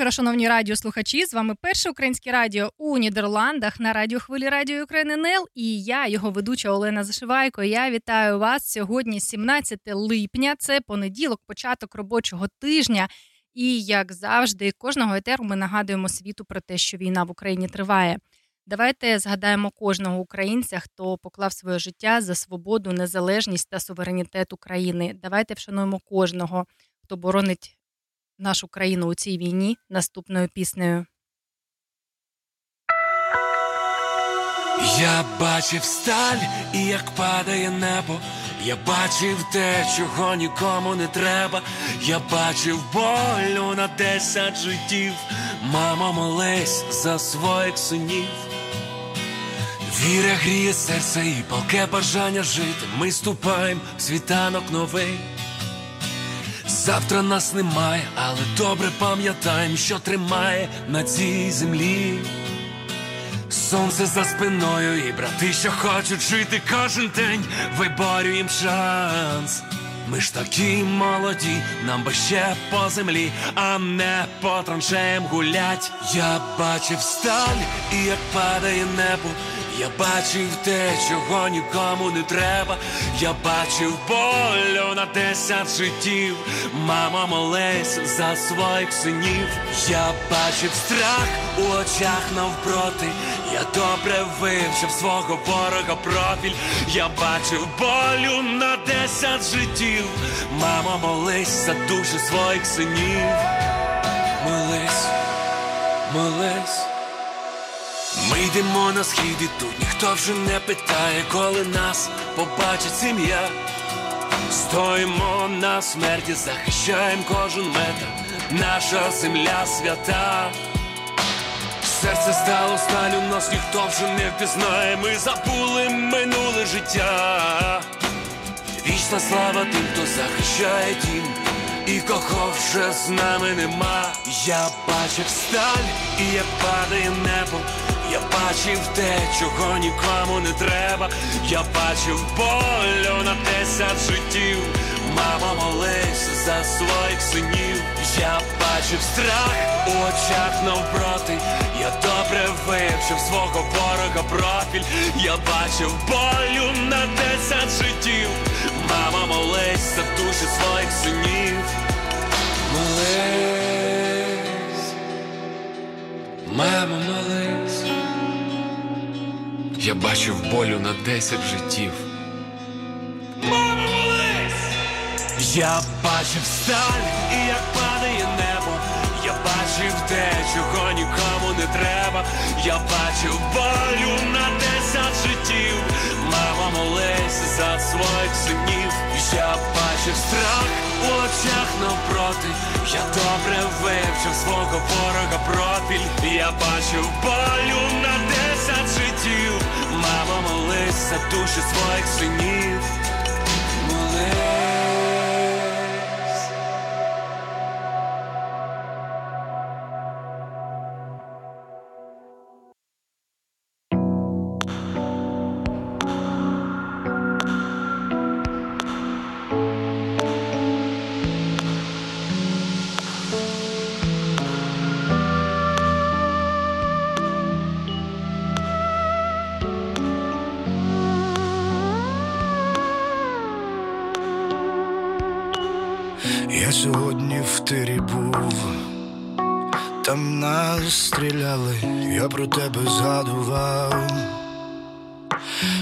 Вечора, шановні радіослухачі. З вами перше українське радіо у Нідерландах на радіохвилі Радіо України НЕЛ і я, його ведуча Олена Зашивайко. Я вітаю вас сьогодні, 17 липня. Це понеділок, початок робочого тижня. І як завжди, кожного етеру ми нагадуємо світу про те, що війна в Україні триває. Давайте згадаємо кожного українця, хто поклав своє життя за свободу, незалежність та суверенітет України. Давайте вшануємо кожного, хто боронить нашу країну у цій війні наступною піснею. Я бачив сталь і як падає небо. Я бачив те, чого нікому не треба. Я бачив болю на десять життів. Мамо, молись за своїх синів. Віра гріє серце і палке бажання жити. Ми ступаємо в світанок новий. Завтра нас немає, але добре пам'ятаємо, що тримає на цій землі. Сонце за спиною, і брати, що хочуть жити кожен день, виборюєм шанс. Ми ж такі молоді, нам би ще по землі, а не по траншеям гулять. Я бачив сталь, і як падає небо. Я бачив те, чого нікому не треба. Я бачив болю на десять життів. Мама молись за своїх синів. Я бачив страх у очах навпроти. Я добре вивчив свого ворога профіль. Я бачив болю на десять життів. Мама молись за душі своїх синів. Молись, молись. Йдемо на схід і тут ніхто вже не питає, коли нас побачить сім'я. Стоїмо на смерті, захищаємо кожен метр, наша земля свята. Серце стало сталю, нас ніхто вже не впізнає, ми забули минуле життя. Вічна слава тим, хто захищає дім, і кого вже з нами нема. Я бачив сталь, і як падає небо. Я бачив те, чого нікому не треба. Я бачив болю на десять життів. Мама молись за своїх синів. Я бачив страх у очах навпроти. Я добре вивчив свого ворога профіль. Я бачив болю на десять життів. Мама молись за душі своїх синів. Молись, мама молись. Я бачив болю на десять життів. Мама, молись! Я бачив сталь і як падає небо. Я бачив те, чого нікому не треба. Я бачив болю на десять життів. Мама, молись за своїх синів. Я бачив страх у очах навпроти. Я добре вивчив свого ворога профіль. Я бачив болю на десять життів. Мама, молись за душі своїх синів. Молись. Стріляли, я про тебе згадував.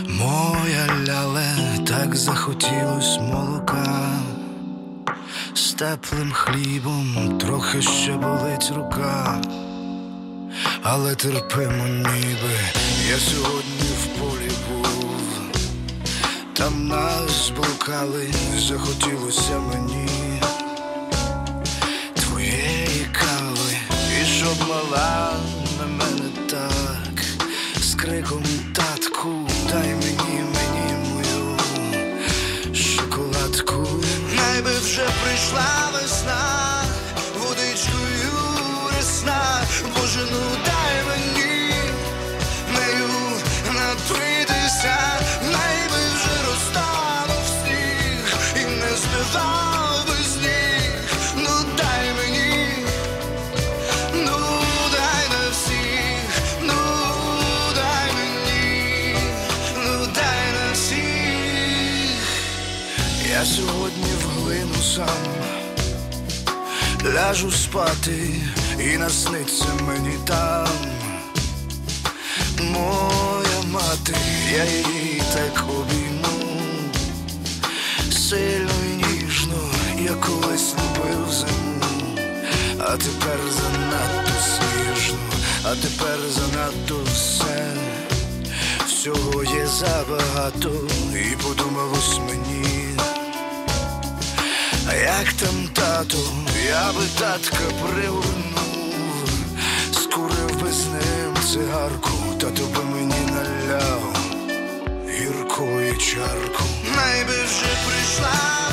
Моя ляле, так захотілось молока, з теплим хлібом трохи ще болить рука, але терпимо, ніби я сьогодні в полі був, там нас блукали, захотілося мені криком татку, дай мені, мені мою шоколадку. Найби вже прийшла сам ляжу спати і насниться мені там. Моя мати, я її так обійму, сильно і ніжно, я колись любив зиму, а тепер занадто сніжно, а тепер занадто все, всього є забагато, і подумалось мені. А як там тату, я би татка пригорнув, скурив би з ним цигарку, Тату би мені наляв гіркої чарку. Найби вже прийшла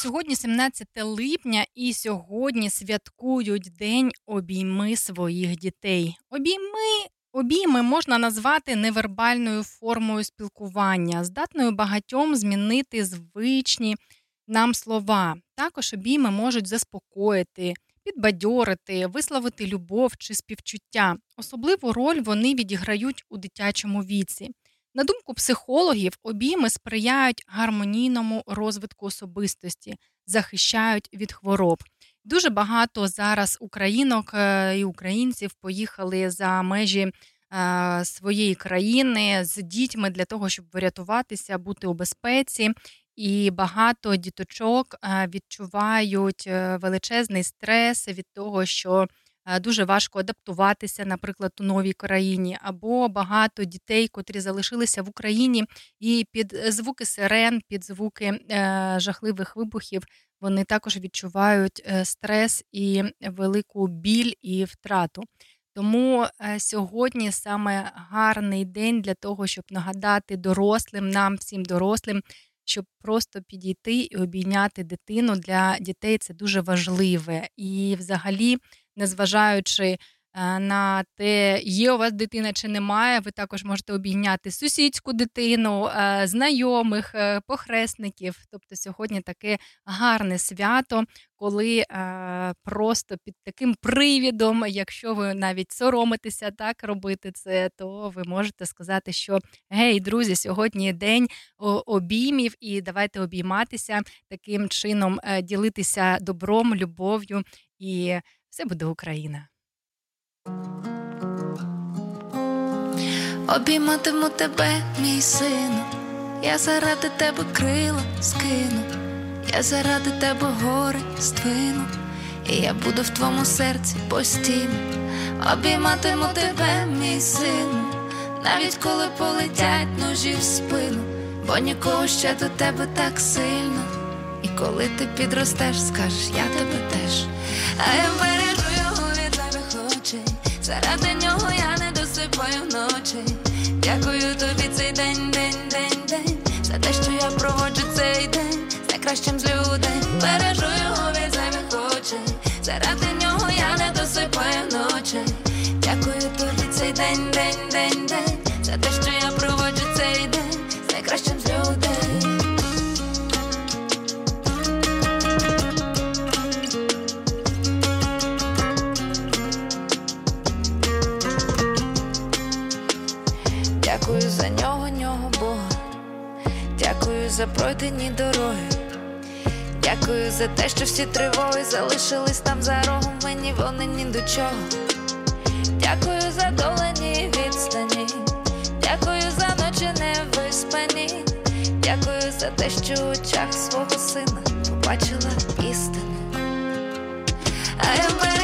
сьогодні 17 липня, і сьогодні святкують День обійми своїх дітей. Обійми, обійми можна назвати невербальною формою спілкування, здатною багатьом змінити звичні нам слова. Також обійми можуть заспокоїти, підбадьорити, висловити любов чи співчуття. Особливу роль вони відіграють у дитячому віці. На думку психологів, обійми сприяють гармонійному розвитку особистості, захищають від хвороб. Дуже багато зараз українок е, і українців поїхали за межі е, своєї країни з дітьми для того, щоб врятуватися, бути у безпеці. і багато діточок відчувають величезний стрес від того, що дуже важко адаптуватися, наприклад, у новій країні, або багато дітей, котрі залишилися в Україні, і під звуки сирен, під звуки жахливих вибухів вони також відчувають е, стрес і велику біль і втрату. Тому е, сьогодні саме гарний день для того, щоб нагадати дорослим, нам, всім дорослим, щоб просто підійти і обійняти дитину для дітей це дуже важливе. І, взагалі, незважаючи Е, на те, є у вас дитина чи немає. Ви також можете обійняти сусідську дитину, е, знайомих, е, похресників. Тобто сьогодні таке гарне свято, коли просто під таким привідом, якщо ви навіть соромитеся так робити це, то ви можете сказати, що гей, друзі, сьогодні день обіймів, і давайте обійматися таким чином, ділитися добром, любов'ю, і все буде Україна. Обійматиму тебе, мій сину, я заради тебе крила скину, я заради тебе гори ствину, і я буду в твоєму серці постійно, обійматиму тебе, мій сину, навіть коли полетять ножі в спину, бо нікого ще до тебе так сильно. І коли ти підростеш, скажеш, я тебе теж, а я бережу його від зайвих очей, заради нього я не досипаю ночі. Дякую тобі цей день, день, день, день, за те, що я проводжу цей день, з найкращим з людей, за пройдені дороги. Дякую за те, що всі тривоги залишились там за рогом, мені вони ні до чого. Дякую за долені відстані, дякую за ночі невиспані, дякую за те, що у очах свого сина побачила істину. А я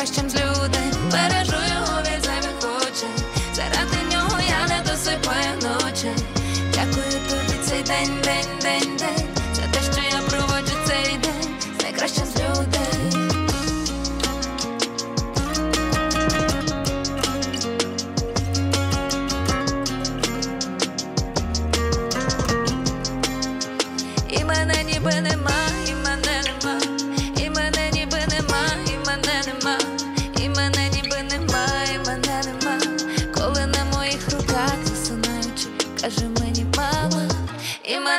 день, з людей, бережу його від зайвих очей, заради нього я не досипаю ночі. Дякую тобі цей день, день,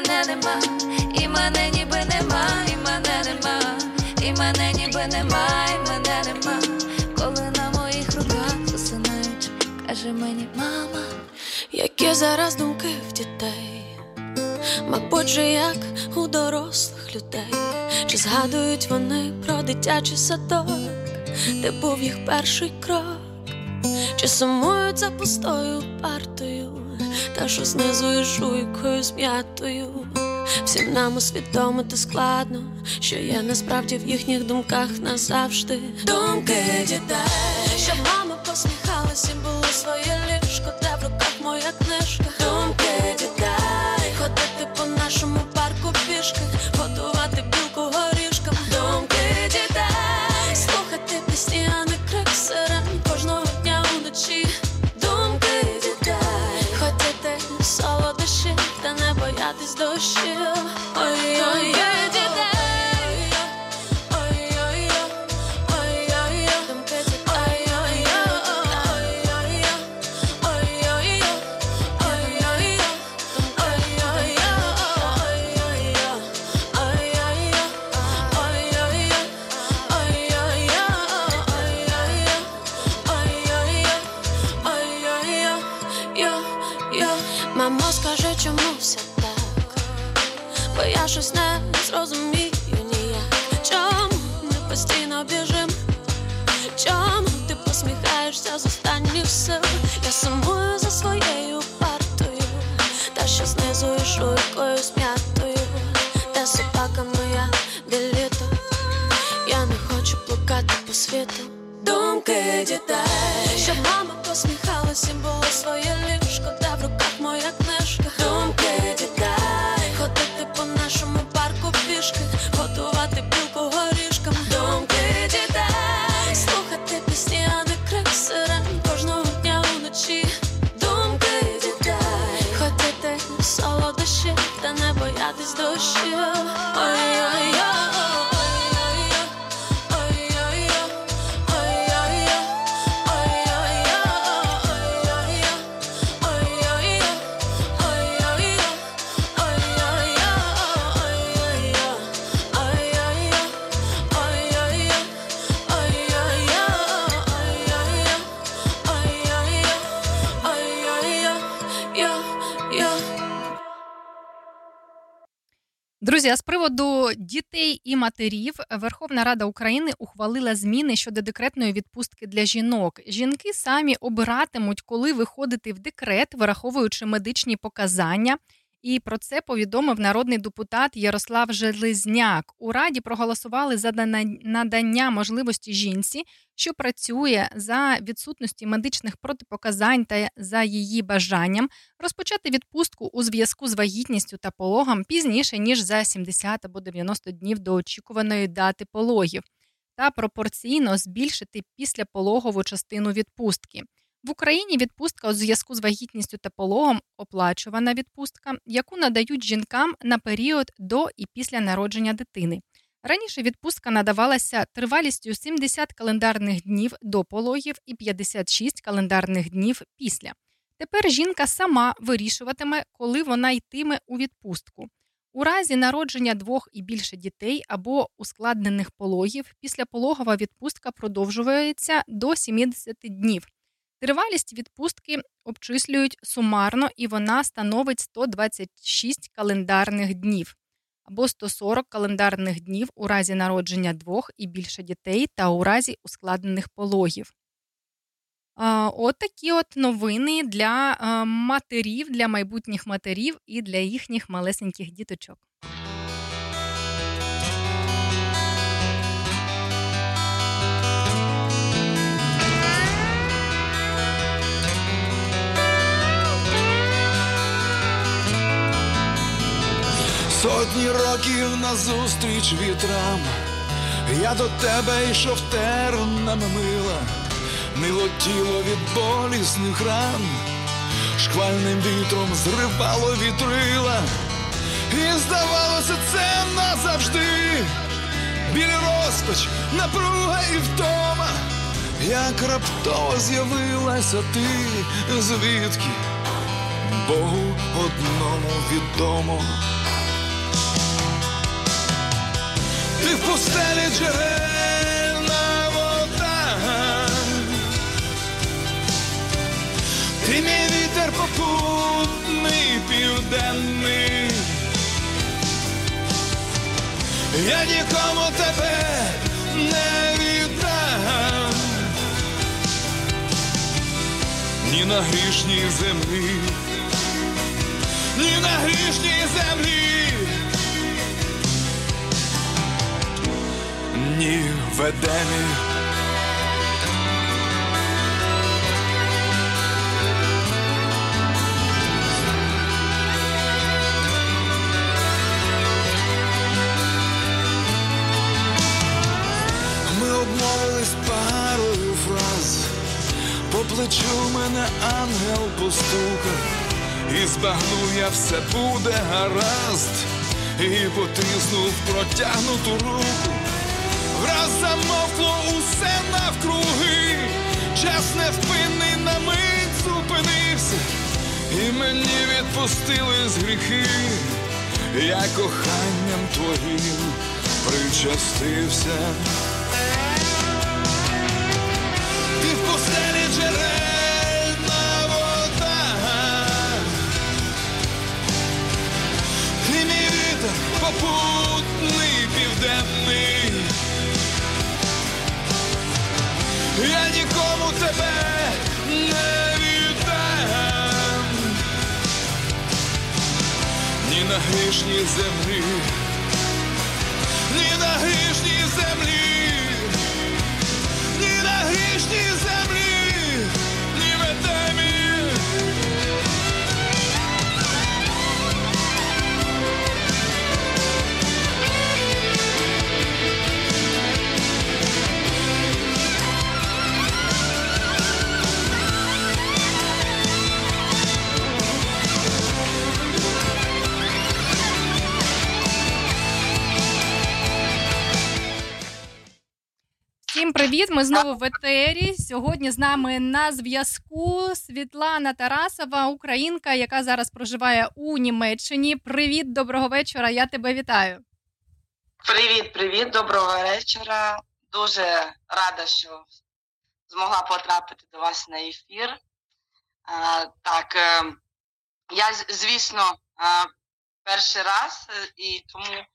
мене нема, і мене ніби нема, і мене нема, і мене ніби нема, і мене нема, коли на моїх руках засинаючи, каже мені мама, які зараз думки в дітей. Мабуть, же як у дорослих людей, чи згадують вони про дитячий садок, де був їх перший крок, чи сумують за пустою партою, та що знизу і жуйкою зм'ятою. Всім нам усвідомити складно, що є насправді в їхніх думках назавжди думки дітей, щоб мама посміхалася, було своє ліжко, де в руках моя книжка, матерів Верховна Рада України ухвалила зміни щодо декретної відпустки для жінок. Жінки самі обиратимуть, коли виходити в декрет, враховуючи медичні показання. І про це повідомив народний депутат Ярослав Железняк. У раді проголосували за надання можливості жінці, що працює за відсутності медичних протипоказань та за її бажанням, розпочати відпустку у зв'язку з вагітністю та пологом пізніше ніж за 70 або 90 днів до очікуваної дати пологів, та пропорційно збільшити післяпологову частину відпустки. В Україні відпустка у зв'язку з вагітністю та пологом оплачувана відпустка, яку надають жінкам на період до і після народження дитини. Раніше відпустка надавалася тривалістю 70 календарних днів до пологів і 56 календарних днів після. Тепер жінка сама вирішуватиме, коли вона йтиме у відпустку. У разі народження двох і більше дітей або ускладнених пологів післяпологова відпустка продовжується до 70 днів. Тривалість відпустки обчислюють сумарно і вона становить 126 календарних днів або 140 календарних днів у разі народження двох і більше дітей та у разі ускладнених пологів. От такі от новини для матерів, для майбутніх матерів і для їхніх малесеньких діточок. Сотні років назустріч вітрам, я до тебе йшов тернами мила, мило тіло від болісних ран, шквальним вітром зривало вітрила, і здавалося, це назавжди, біль розпач, напруга і втома, як раптово з'явилася ти, звідки? Богу одному відомо. В пустелі джерельна вода, ти мій вітер попутний південний, я нікому тебе не віддам, ні на грішній землі, ні на грішній землі. Ні в Едемі. Ми обмовились парою фраз, по плечу мене ангел постукав, і збагнув я все буде гаразд, і потиснув протягнуту руку враз замовкло усе навкруги, час невпинний на мить зупинився, і мені відпустили з гріхи, я коханням твоїм причастився. Ти в пустелі джерельна вода, ти мій вітер тебе не віддам. Ні на грішній землі, Ми знову в етері. Сьогодні з нами на зв'язку Світлана Тарасова, українка, яка зараз проживає у Німеччині. Привіт, доброго вечора. Я тебе вітаю. Привіт, привіт, доброго вечора. Дуже рада, що змогла потрапити до вас на ефір. Так, е, я, звісно, перший раз, е, і тому е,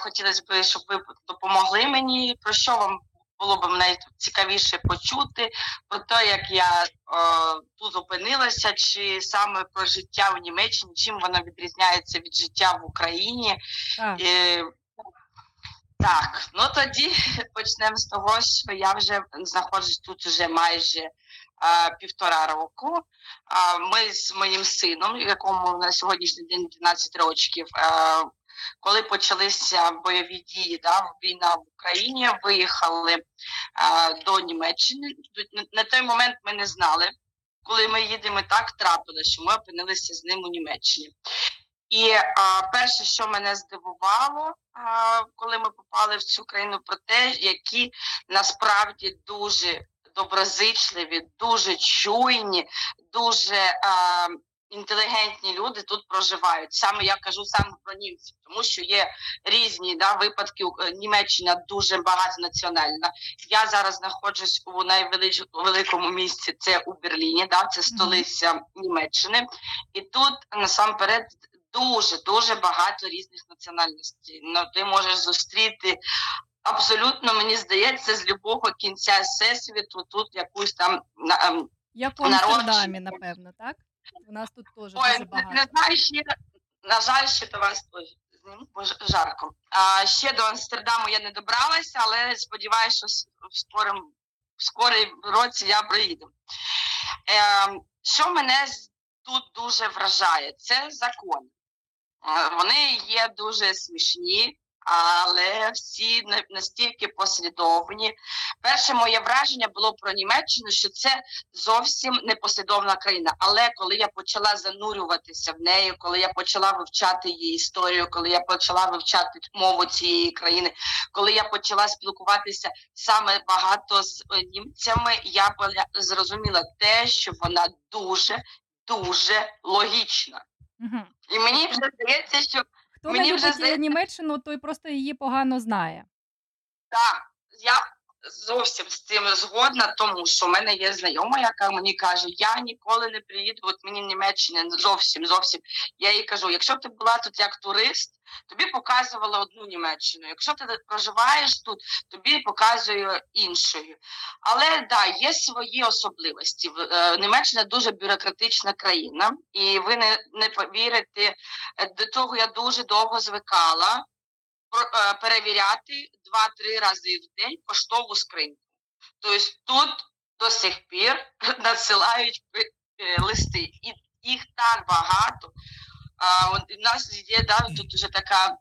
хотілося б, щоб ви допомогли мені. Про що вам було б найцікавіше почути? Про те, як я е, тут опинилася, чи саме про життя в Німеччині, чим воно відрізняється від життя в Україні. Так. І, так, ну тоді почнемо з того, що я вже знаходжусь тут вже майже а, півтора року. А, ми з моїм сином, якому на сьогоднішній день 12 років, а, коли почалися бойові дії, да, війна в Україні, виїхали а, до Німеччини. На- той момент ми не знали, коли ми їдемо, так трапилося, що ми опинилися з ним у Німеччині. І а, перше, що мене здивувало, а, коли ми попали в цю країну, про те, які насправді дуже доброзичливі, дуже чуйні, дуже а, інтелігентні люди тут проживають. Саме я кажу саме про німців, тому що є різні да, випадки. Е, Німеччина дуже багатонаціональна. Я зараз знаходжусь у найвеликому місці. Це у Берліні, да, це столиця Німеччини. І тут насамперед дуже дуже багато різних національностей. Ну, ти можеш зустріти абсолютно, мені здається, з любого кінця всесвіту тут якусь там на- ем, Як у. Амстердамі, напевно, так? У нас тут теж Ой, дуже багато. не знаю, ще на жаль, ще до вас бо жарко. А ще до Амстердаму я не добралася, але сподіваюся, що в скорим в скорій році я приїду. Е, що мене тут дуже вражає, це закони. Е, Вони є дуже смішні, але всі на- настільки послідовні. Перше моє враження було про Німеччину, що це зовсім непослідовна країна. Але коли я почала занурюватися в неї, коли я почала вивчати її історію, коли я почала вивчати мову цієї країни, коли я почала спілкуватися саме багато з е, німцями, я зрозуміла те, що вона дуже дуже логічна. І мені вже здається, що Хто Мені не любить вже... Німеччину, той просто її погано знає. Так, я зовсім з цим згодна, тому що в мене є знайома, яка мені каже, я ніколи не приїду, от мені в Німеччині зовсім, зовсім. Я їй кажу, якщо б ти була тут як турист, тобі показували одну Німеччину. Якщо ти проживаєш тут, тобі показую іншою. Але да, є свої особливості. Е, Німеччина дуже бюрократична країна, і ви не, не повірите, до того я дуже довго звикала е, перевіряти два-три рази в день поштову скриньку. Тобто тут до сих пір надсилають е, листи, і їх так багато. У нас є да, тут вже така е,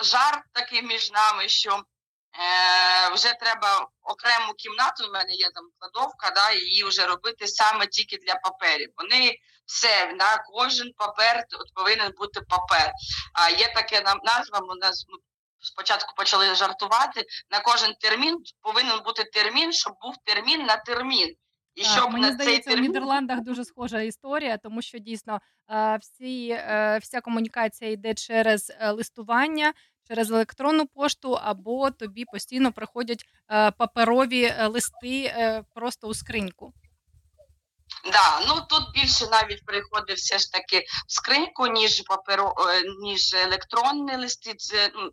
жарт такий між нами, що е, вже треба окрему кімнату. У мене є там кладовка, да, її вже робити саме тільки для паперів. Вони все на кожен папер от повинен бути папер. А є таке нам назва. У нас спочатку почали жартувати. На кожен термін повинен бути термін, щоб був термін на термін. І Так, щоб мені на здається, цей термін Нідерландах дуже схожа історія, тому що дійсно е, всі, е, вся комунікація йде через е, листування, через електронну пошту, або тобі постійно приходять паперові листи просто у скриньку. Да, ну тут більше навіть приходить все ж таки в скриньку, ніж паперо, ніж електронні листи. Це ну,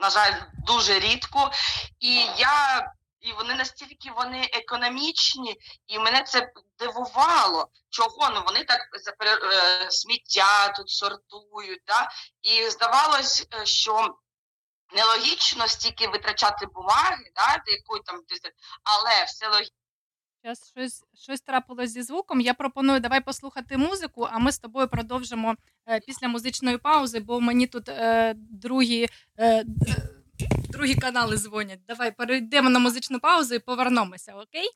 на жаль дуже рідко. І я і вони настільки вони економічні, і мене це дивувало. Чого ну вони так е, сміття тут сортують, да? і здавалось, е, що нелогічно стільки витрачати бумаги, да, яку там але все логічно. Зараз щось щось трапилось зі звуком. Я пропоную давай послухати музику, а ми з тобою продовжимо е, після музичної паузи, бо мені тут е, другі е, другі канали дзвонять. Давай перейдемо на музичну паузу і повернемося, окей?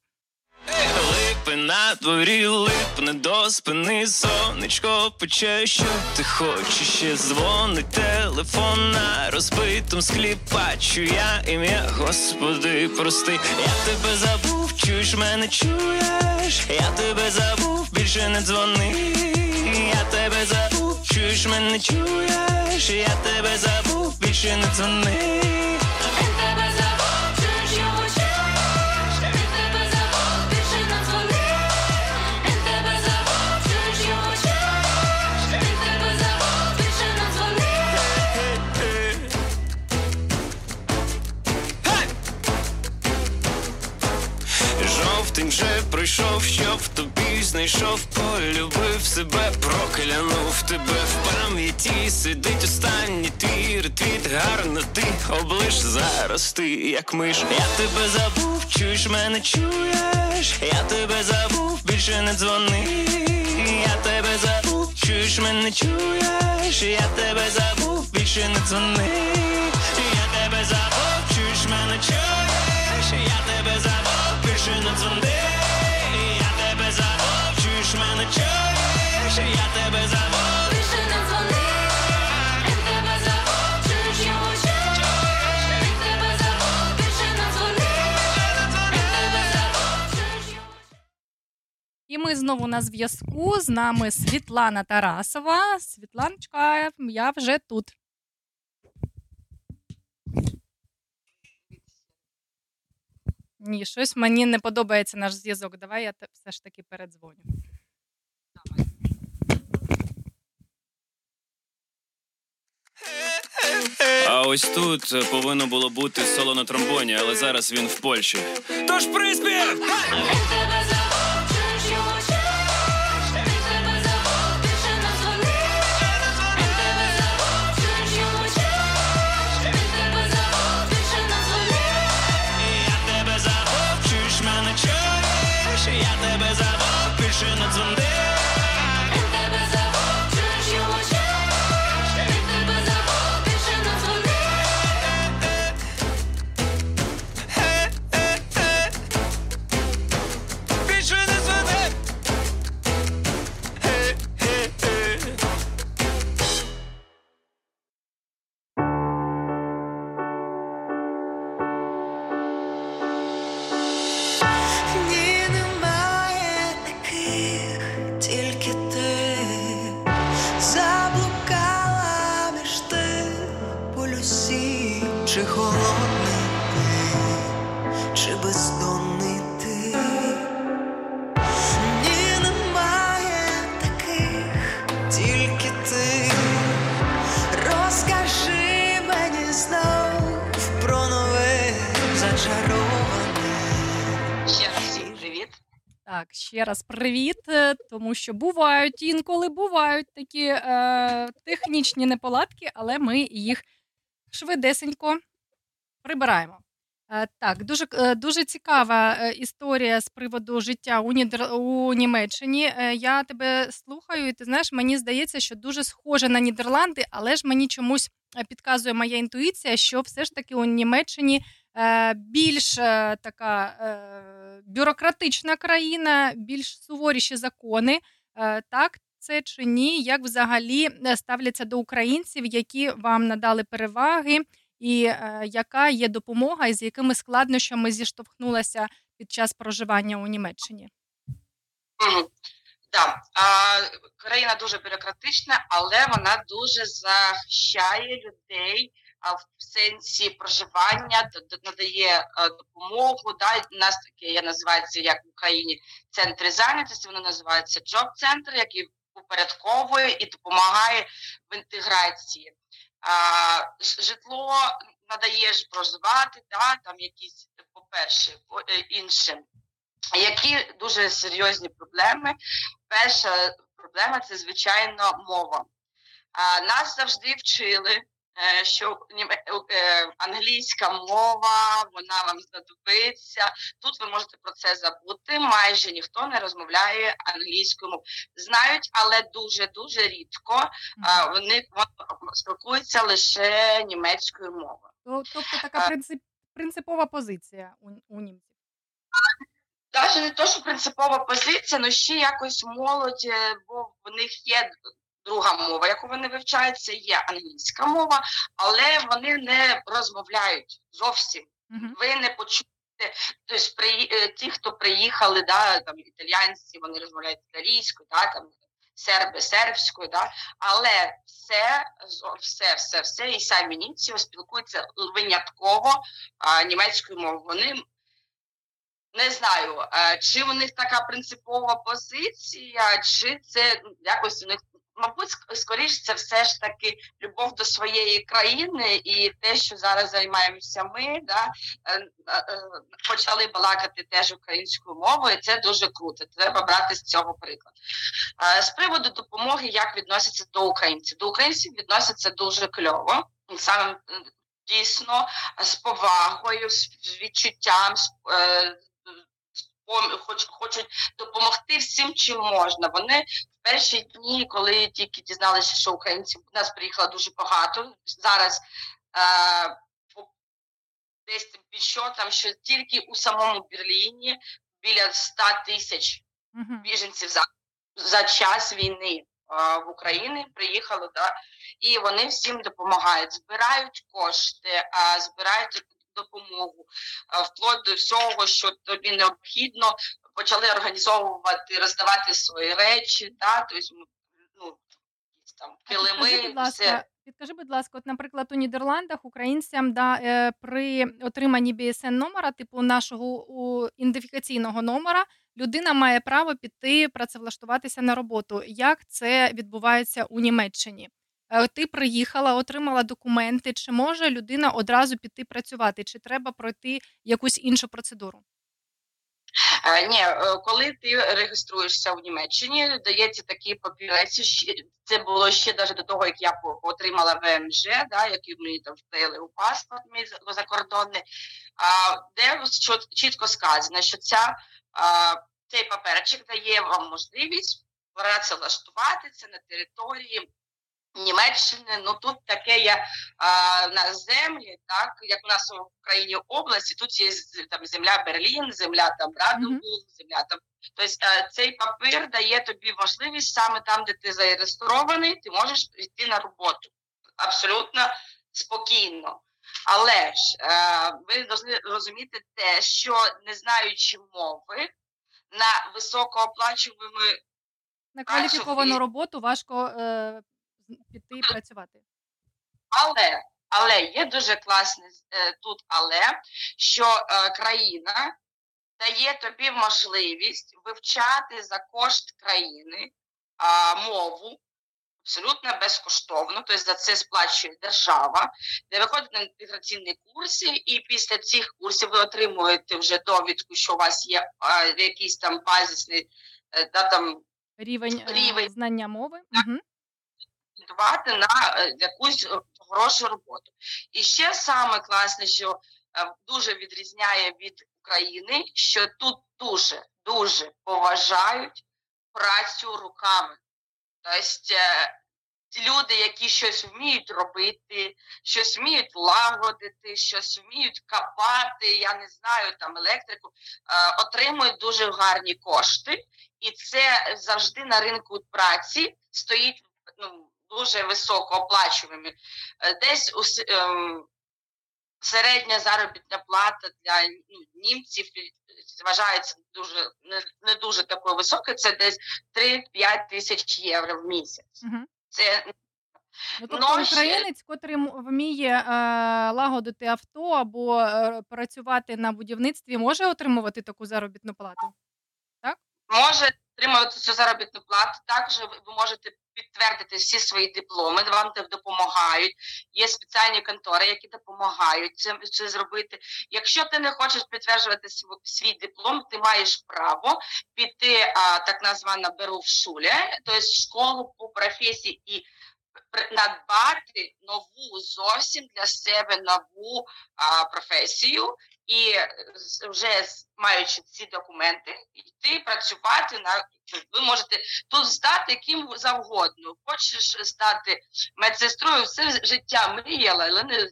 Липи на дворі, липне до спини, сонечко пече, що ти хочеш ще дзвонить телефон на розбитому склі Бачу я ім'я, Господи, прости, я тебе забув, чуєш мене, чуєш, я тебе забув, більше не дзвони, я тебе забув, чуєш мене, чуєш, я тебе забув, більше не дзвони. Жовтень вже пройшов, щоб в тобі знайшов, полюбив себе, проклянув тебе. В пам'яті, сидить останній твій ретвіт, гарно ти облиш. Зараз ти, як миш. Я тебе забув, чуєш мене, чуєш, я тебе забув, більше не дзвони, я тебе забув, чуєш мене, чуєш, я тебе забув, більше не дзвони, я тебе забув, чуєш мене, чуєш, я більше не дзвони, я тебе забув, чуєш мене, чуєш, я тебе забув, більше не дзвони, я тебе забув, чуєш його, я тебе забув, більше не дзвони, я тебе забув, чуєш його. І ми знову на зв'язку. З нами Світлана Тарасова. Світланочка, я вже тут. Ні, щось мені не подобається наш зв'язок. Давай я все ж таки передзвоню. А ось тут е, повинно було бути соло на тромбоні, але зараз він в Польщі. Тож приспів! Зачароване. Ще раз всім привіт. Так, ще раз привіт, е, тому що бувають інколи бувають такі е, технічні неполадки, але ми їх швидесенько прибираємо. Е, так, дуже, е, дуже цікава е, історія з приводу життя у, Нідер... у Німеччині. Е, я тебе слухаю, і ти знаєш, мені здається, що дуже схоже на Нідерланди, але ж мені чомусь е, підказує моя інтуїція, що все ж таки у Німеччині більш е, така е, бюрократична країна, більш суворіші закони. Е, так, це чи ні? Як взагалі е, ставляться до українців, які вам надали переваги, і е, яка є допомога, і з якими складнощами зіштовхнулася під час проживання у Німеччині? Мгм. Да. Країна дуже бюрократична, але вона дуже захищає людей в сенсі проживання, надає е, допомогу. Да. У нас таке я називається як в Україні центри зайнятості, воно називається джоб-центр, який упорядковує і допомагає в інтеграції. а, житло надає, де проживати, да, там якісь, по- е, інше. Які дуже серйозні проблеми? Перша проблема це звичайно мова. А, нас завжди вчили, що німе- е, англійська мова, вона вам знадобиться. Тут ви можете про це забути. Майже ніхто не розмовляє англійською мовою. Знають, але дуже дуже рідко. Вони спілкуються лише німецькою мовою. То- Тобто така принцип, принципова позиція у, у німців. Навіть не то, що принципова позиція, але ще якось молодь, е, бо в них є друга мова, яку вони вивчають, це є англійська мова, але вони не розмовляють зовсім. Мгм. Ви не почуєте. Тобто, при, е, ті, хто приїхали, да, там італійці, вони розмовляють італійською, да, там серби сербською, да, але все, все, все, все, і самі німці спілкуються винятково а, німецькою мовою. Вони не знаю, е, чи у них така принципова позиція, чи це якось у них, мабуть, ск- скоріш це все ж таки любов до своєї країни і те, що зараз займаємося ми, да, е, е, е, почали балакати теж українською мовою. Це дуже круто. Треба брати з цього приклад. З приводу допомоги, як відносяться до українців, до українців відносяться дуже кльово. Саме дійсно з повагою, з відчуттям. з, хоч, хочуть допомогти всім, чим можна. Вони перші дні, коли тільки дізналися, що українців у нас приїхало дуже багато. Зараз е, по- десь там що тільки у самому Берліні біля 100 тисяч біженців за, за час війни а, в Україні приїхало, да, і вони всім допомагають, збирають кошти, а, збирають допомогу, а, вплоть до всього, що тобі необхідно, почали організовувати, роздавати свої речі, да, тобто, ну, там килими, все. підкажи, будь ласка, от, наприклад, у Нідерландах українцям да, е, при отриманні BSN номера, типу нашого у, ідентифікаційного номера, людина має право піти працевлаштуватися на роботу. Як це відбувається у Німеччині? Е, Ти приїхала, отримала документи. Чи може людина одразу піти працювати, чи треба пройти якусь іншу процедуру? Е, Ні, е, коли ти реєструєшся в Німеччині, дається такі папірець. Це було ще навіть до того, як я отримала ВМЖ, да, які мені там вклеїли у паспорт мій закордонний, а, де чітко сказано, що ця, цей паперчик дає вам можливість працевлаштуватися на території Німеччини, ну тут таке є а, на землі, так як у нас в Україні області, тут є там земля Берлін, земля там Браденбург, земля там. Тобто е, цей папір дає тобі можливість саме там, де ти зареєстрований, ти можеш йти на роботу абсолютно спокійно. Але ж е, ви повинні розуміти те, що не знаючи мови на високооплачувані На кваліфіковану роботу важко е, піти і працювати. Але, але є дуже класне е, тут, але що е, країна дає тобі можливість вивчати за кошт країни мову абсолютно безкоштовно, тобто за це сплачує держава, де виходить на інтеграційні курси, і після цих курсів ви отримуєте вже довідку, що у вас є а, якийсь там базисний е, да, там Рівень, Рівень. знання мови. Угу. Претендувати на е, якусь е, хорошу роботу. І ще саме класне, що е, дуже відрізняє від України, що тут дуже дуже поважають працю руками. Тобто люди, які щось вміють робити, щось вміють лагодити, щось вміють копати, я не знаю, там електрику, отримують дуже гарні кошти, і це завжди на ринку праці стоїть ну, дуже високо оплачувані. Е, Десь у ем, середня заробітна плата для ну, німців е, вважається дуже не, не дуже такою високою. Це десь 3-5 тисяч євро в місяць. Угу. Це Ну, тобто Ну, українець, котрий вміє е, лагодити авто або е, працювати на будівництві, може отримувати таку заробітну плату? Так? може отримуєте цю заробітну плату. Також ви можете підтвердити всі свої дипломи, вам допомагають. Є спеціальні контори, які допомагають це, це зробити. Якщо ти не хочеш підтверджувати св- свій диплом, ти маєш право піти а, так названа берувшуле, тобто школу по професії і надбати нову зовсім для себе нову а, професію, і вже маючи ці документи, йти працювати на ви можете тут стати ким завгодно. Хочеш стати медсестрою, все життя мріяла, але не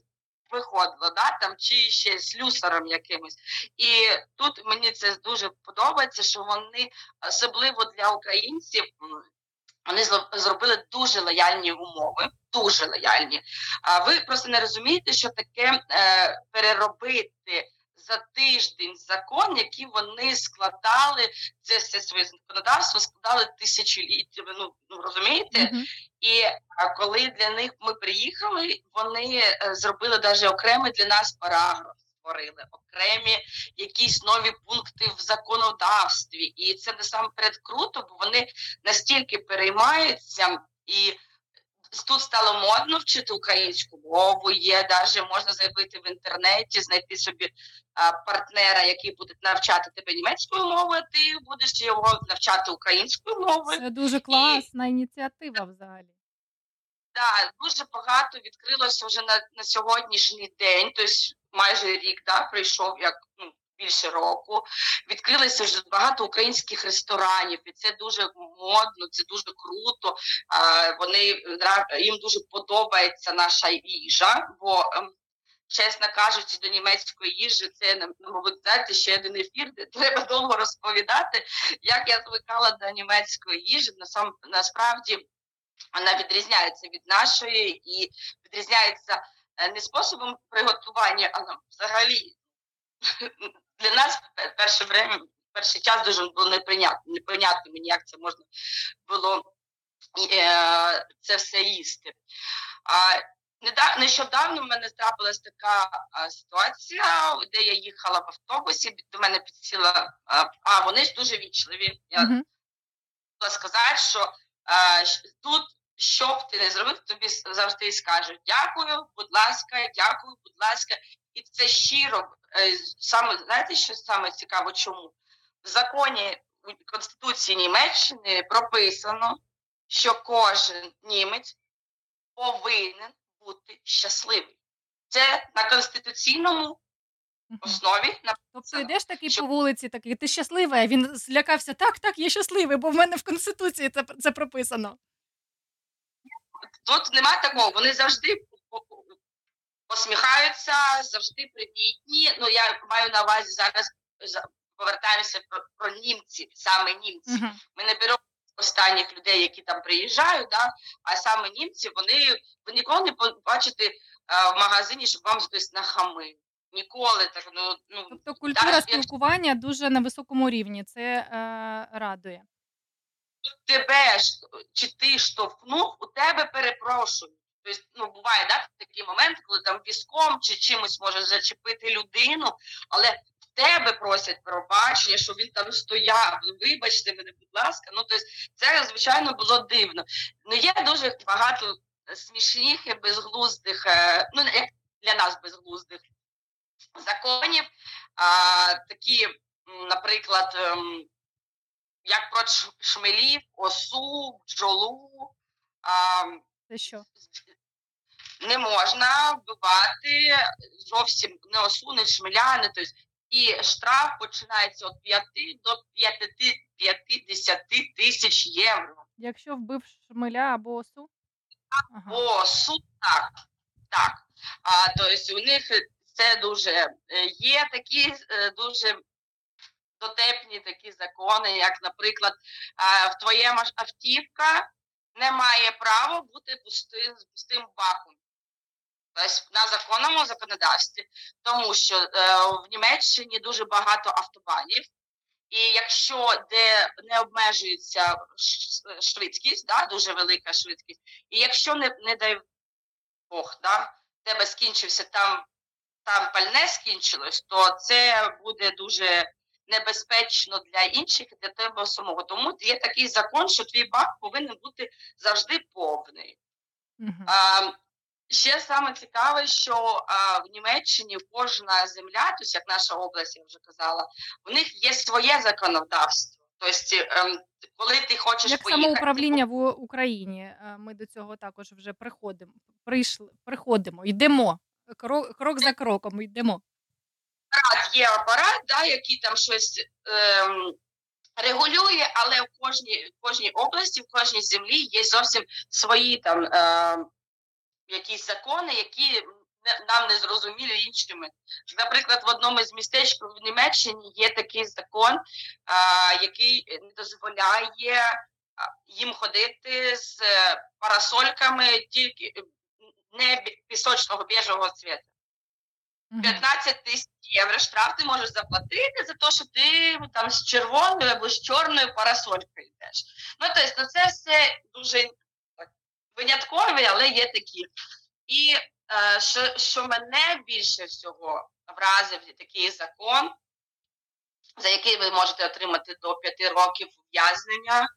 виходило, да, там, чи ще слюсарем якимось. І тут мені це дуже подобається, що вони особливо для українців. Вони зробили дуже лояльні умови, дуже лояльні. А ви просто не розумієте, що таке е, переробити за тиждень закон, який вони складали, це все своє законодавство складали тисячоліттями. Ну, ну розумієте? Мгм. І коли для них ми приїхали, вони е, зробили навіть окремий для нас параграф. Створили окремі якісь нові пункти в законодавстві, і це насамперед круто, бо вони настільки переймаються, і тут стало модно вчити українську мову. Є навіть можна заявити в інтернеті, знайти собі а, партнера, який буде навчати тебе німецькою мовою, ти будеш його навчати українською мовою. Це дуже класна ініціатива взагалі. Так, дуже багато відкрилося вже на, на сьогоднішній день, тобто майже рік да, пройшов як ну, більше року. Відкрилося вже багато українських ресторанів, і це дуже модно, це дуже круто. Вони їм дуже подобається наша їжа, бо. ем, Чесно кажучи, до німецької їжі це нам, мабуть, знаєте, ще один ефір, де треба довго розповідати, як я звикала до німецької їжі. Насам насправді вона відрізняється від нашої і відрізняється е, не способом приготування, але взагалі для нас перше время, перший час дуже було неприйнятно, неприйнятно мені, як це можна було е, це все їсти. А, нещодавно в мене трапилась така а, ситуація, де я їхала в автобусі, до мене підсіла, а, а вони ж дуже вічливі. Я хотіла сказати, що тут, що б ти не зробив, тобі завжди скажуть дякую, будь ласка, дякую, будь ласка. І це щиро. Е, Саме знаєте, що саме цікаво, чому? В законі Конституції Німеччини прописано, що кожен німець повинен бути щасливий. Це на конституційному основі на Тобто йдеш такий Щоб- по вулиці, такий, ти щасливий, а він злякався, так, так, я щасливий, бо в мене в Конституції це, це прописано. Тут нема такого. Вони завжди посміхаються, завжди привітні. Ну я маю на увазі зараз за- повертаємося про, про німців, саме німці. Мгм. Ми не беремо останніх людей, які там приїжджають, да? а саме німці, вони ви ніколи не побачите е, в магазині, щоб вам хтось нахамив. Ніколи так. Ну, ну Тобто культура як- спілкування дуже на високому рівні. Це е, радує. тебе ж чи ти штовхнув, у тебе перепрошують. Тобто, ну буває да, такий момент, коли там візком чи чимось може зачепити людину, але в тебе просять пробачення, що він там стояв. Ну, вибачте мене, будь ласка. Ну тобто, це звичайно було дивно. Ну є дуже багато смішних і безглуздих, е, ну як для нас безглуздих законів. А, такі, наприклад. ем, як про шмелів, осу, бджолу. А, Це що? Не можна вбивати зовсім не осу, не шмеля, тобто. І штраф починається від 5 до 5, 50 тисяч євро. Якщо вбив шмеля або осу? Ага. О, суд так. так. А, тобто у них це дуже е, є такі е, дуже дотепні такі закони, як, наприклад, в твоєму автівка не має права бути пустим, пустим баком. На законному законодавстві, тому що е, в Німеччині дуже багато автобанів, і якщо де не обмежується швидкість, да, дуже велика швидкість, і якщо не, не дай Бог, да, в тебе скінчився там, там пальне скінчилось, то це буде дуже небезпечно для інших і для тебе самого. Тому є такий закон, що твій бак повинен бути завжди повний. Мгм. А, ще саме цікаве, що а, в Німеччині кожна земля, тобто як наша область, я вже казала, у них є своє законодавство. Тобто, ем, коли ти хочеш Як поїхати, самоуправління в Україні, е, ми до цього також вже приходимо. Прийшли, приходимо, йдемо. Крок, крок за кроком йдемо. апарат є апарат, да, який там щось ем, регулює, але в кожній, в кожній області, в кожній землі є зовсім свої там ем, якісь закони, які нам не зрозумілі іншими. Наприклад, в одному з містечок в Німеччині є такий закон, який не дозволяє їм ходити з е, парасольками тільки не пісочного біжого цвіту. 15 тисяч євро штраф ти можеш заплатити за те, що ти там з червоною або з чорною парасолькою йдеш. Ну, тобто, ну, це все дуже виняткові, але є такі. І е, що, що мене більше всього вразив такий закон, за який ви можете отримати до 5 років ув'язнення.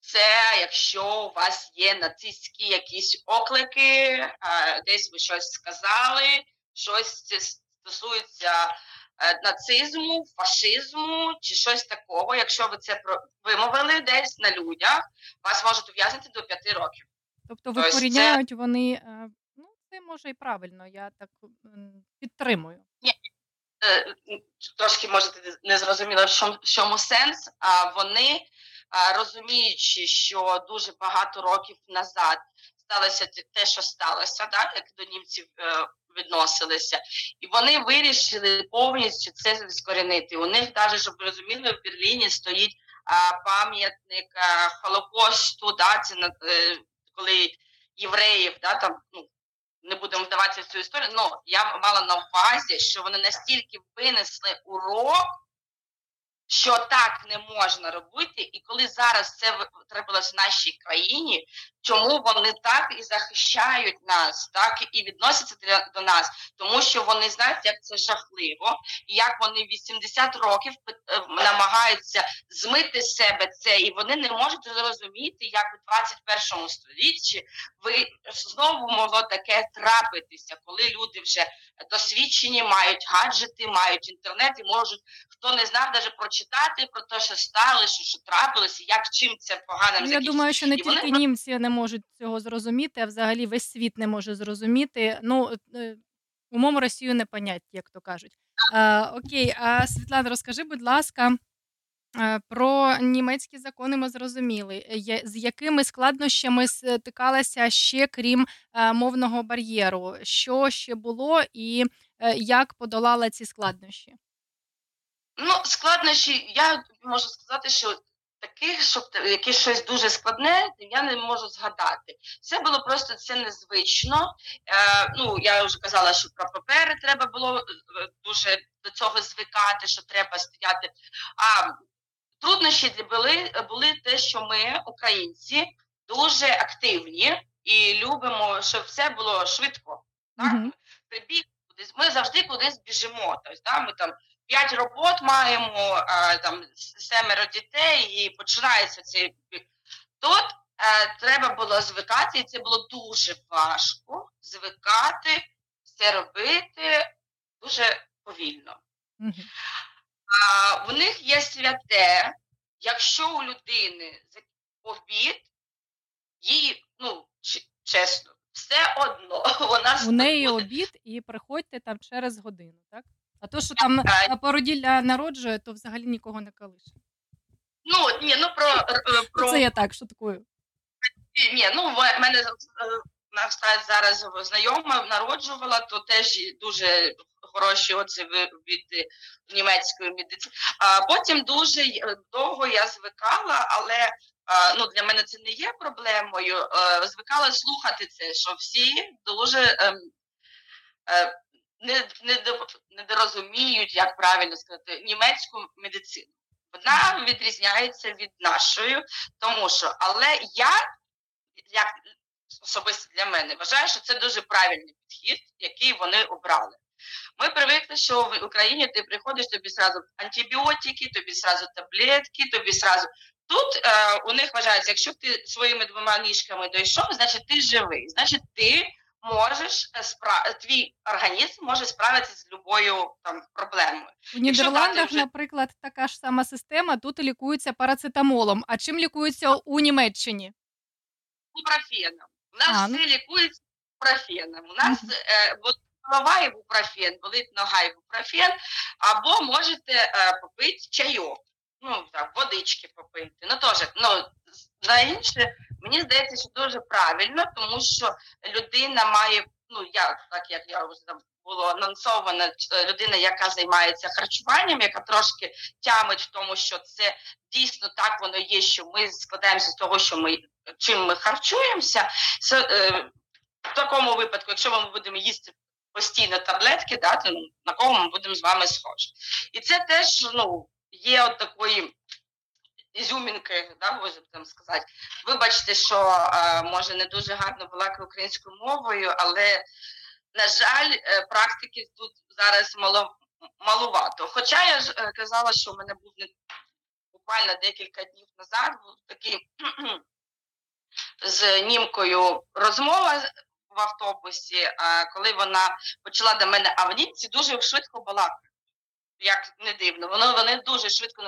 Це якщо у вас є нацистські якісь оклики, е, десь ви щось сказали, щось стосується е, нацизму, фашизму чи щось такого. Якщо ви це вимовили десь на людях, вас можуть ув'язнити до 5 років. Тобто Ось це- викоріняють вони. е, Ну, це може і правильно, я так підтримую. Е, Трошки можете не зрозуміло, в чому, сенс. А вони, розуміючи, що дуже багато років назад сталося те- що сталося, да, як до німців е, відносилися, і вони вирішили повністю це скорінити. У них навіть, щоб розуміли, в Берліні стоїть пам'ятник Холокосту, да, це коли євреїв, да, там, ну, не будемо вдаватися в цю історію, але я мала на увазі, що вони настільки винесли урок, що так не можна робити, і коли зараз це трапилось в нашій країні, чому вони так і захищають нас, так і відносяться до нас, тому що вони знають, як це жахливо, і як вони 80 років е, намагаються змити себе це, і вони не можуть зрозуміти, як у 21 столітті ви знову могло таке трапитися, коли люди вже досвідчені, мають гаджети, мають інтернет і можуть, хто не знав, навіть прочитати про те, що сталося, що трапилося, як чим це погано Ну, я думаю, що не І вони тільки німці не можуть цього зрозуміти, а взагалі весь світ не може зрозуміти. Ну, е, умом Росію не понять, як то кажуть. Е, окей, а Світлана, розкажи, будь ласка, е, про німецькі закони ми зрозуміли. З якими складнощами стикалася ще крім е, мовного бар'єру? Що ще було і е, як подолала ці складнощі? Ну, складнощі, я можу сказати, що таких, щоб якесь щось дуже складне, я не можу згадати. Це було просто це незвично. Е, ну, я вже казала, що про папери треба було е, дуже до цього звикати, що треба стояти. А труднощі були, були те, що ми, українці, дуже активні і любимо, щоб все було швидко. Так? Мгм. Прибіг кудись. Ми завжди кудись біжимо. Тобто, да, ми там п'ять робот маємо, а, там семеро дітей, і починається цей. Тут е, треба було звикати, і це було дуже важко звикати, все робити дуже повільно. Мгм. А, в них є святе, якщо у людини обід, їй, ну, чесно, все одно, вона У неї буде- обід і приходьте там через годину, так? А то, що там породілля народжує, то взагалі нікого не калише. Ну, ні, ну про, е, про Це я так шуткую. Ні, ну в мене е, зараз знайома народжувала, то теж дуже хороші отзиви від німецької медицини. А потім дуже е, довго я звикала, але ну для мене це не є проблемою. Звикала слухати це, що всі дуже ем, не, не, до- недорозуміють, як правильно сказати, німецьку медицину. Вона відрізняється від нашої, тому що але я як особисто для мене вважаю, що це дуже правильний підхід, який вони обрали. Ми привикли, що в Україні ти приходиш, тобі сразу антибіотики, тобі сразу таблетки, тобі сразу. Тут е, у них вважається, якщо ти своїми двома ніжками дійшов, значить ти живий, значить ти можеш е, спра... твій організм може справитися з любою там проблемою. У Нідерландах, вже- наприклад, така ж сама система. Тут лікуються парацетамолом. А чим лікуються у Німеччині? Ібупрофеном. У нас А, ну. все лікується ібупрофеном. У нас е, от голова ібупрофен, болить нога ібупрофен, або можете е, попити чайок. Ну, так, водички попити. Ну, теж, ну, на інше, мені здається, що дуже правильно, тому що людина має, ну, я, так як я вже там було анонсовано, людина, яка займається харчуванням, яка трошки тямить в тому, що це дійсно так воно є, що ми складаємося з того, що ми чим ми харчуємося. Це, е, в такому випадку, якщо ми будемо їсти постійно таблетки, да, то на кого ми будемо з вами схожі. І це теж ну, є от такої ізюмінки, да, можна там сказати. Вибачте, що е, може не дуже гарно балакаю українською мовою, але, на жаль, е, практики тут зараз мало, малувато. Хоча я ж е, казала, що в мене був не буквально декілька днів назад був такий з німкою розмова в автобусі, коли вона почала до мене, а в німці дуже швидко балакають. Як не дивно, вони, вони дуже швидко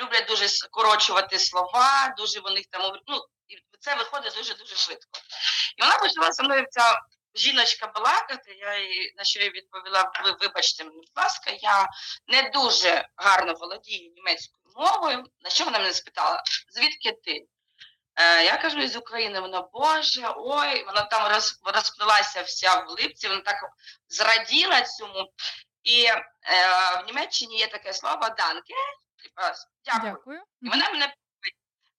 люблять дуже скорочувати слова, дуже вони там ну, і це виходить дуже дуже швидко. І вона почала зі мною ця жіночка балакати. Я їй на що я відповіла: ви вибачте мені, будь ласка, я не дуже гарно володію німецькою мовою. На що вона мене спитала? Звідки ти? Е, я кажу із України, вона Боже, ой, вона там роз, розплилася вся в липці, вона так зраділа цьому. І е, в Німеччині є таке слово данке, типа дякую. Дякую. І вона мене,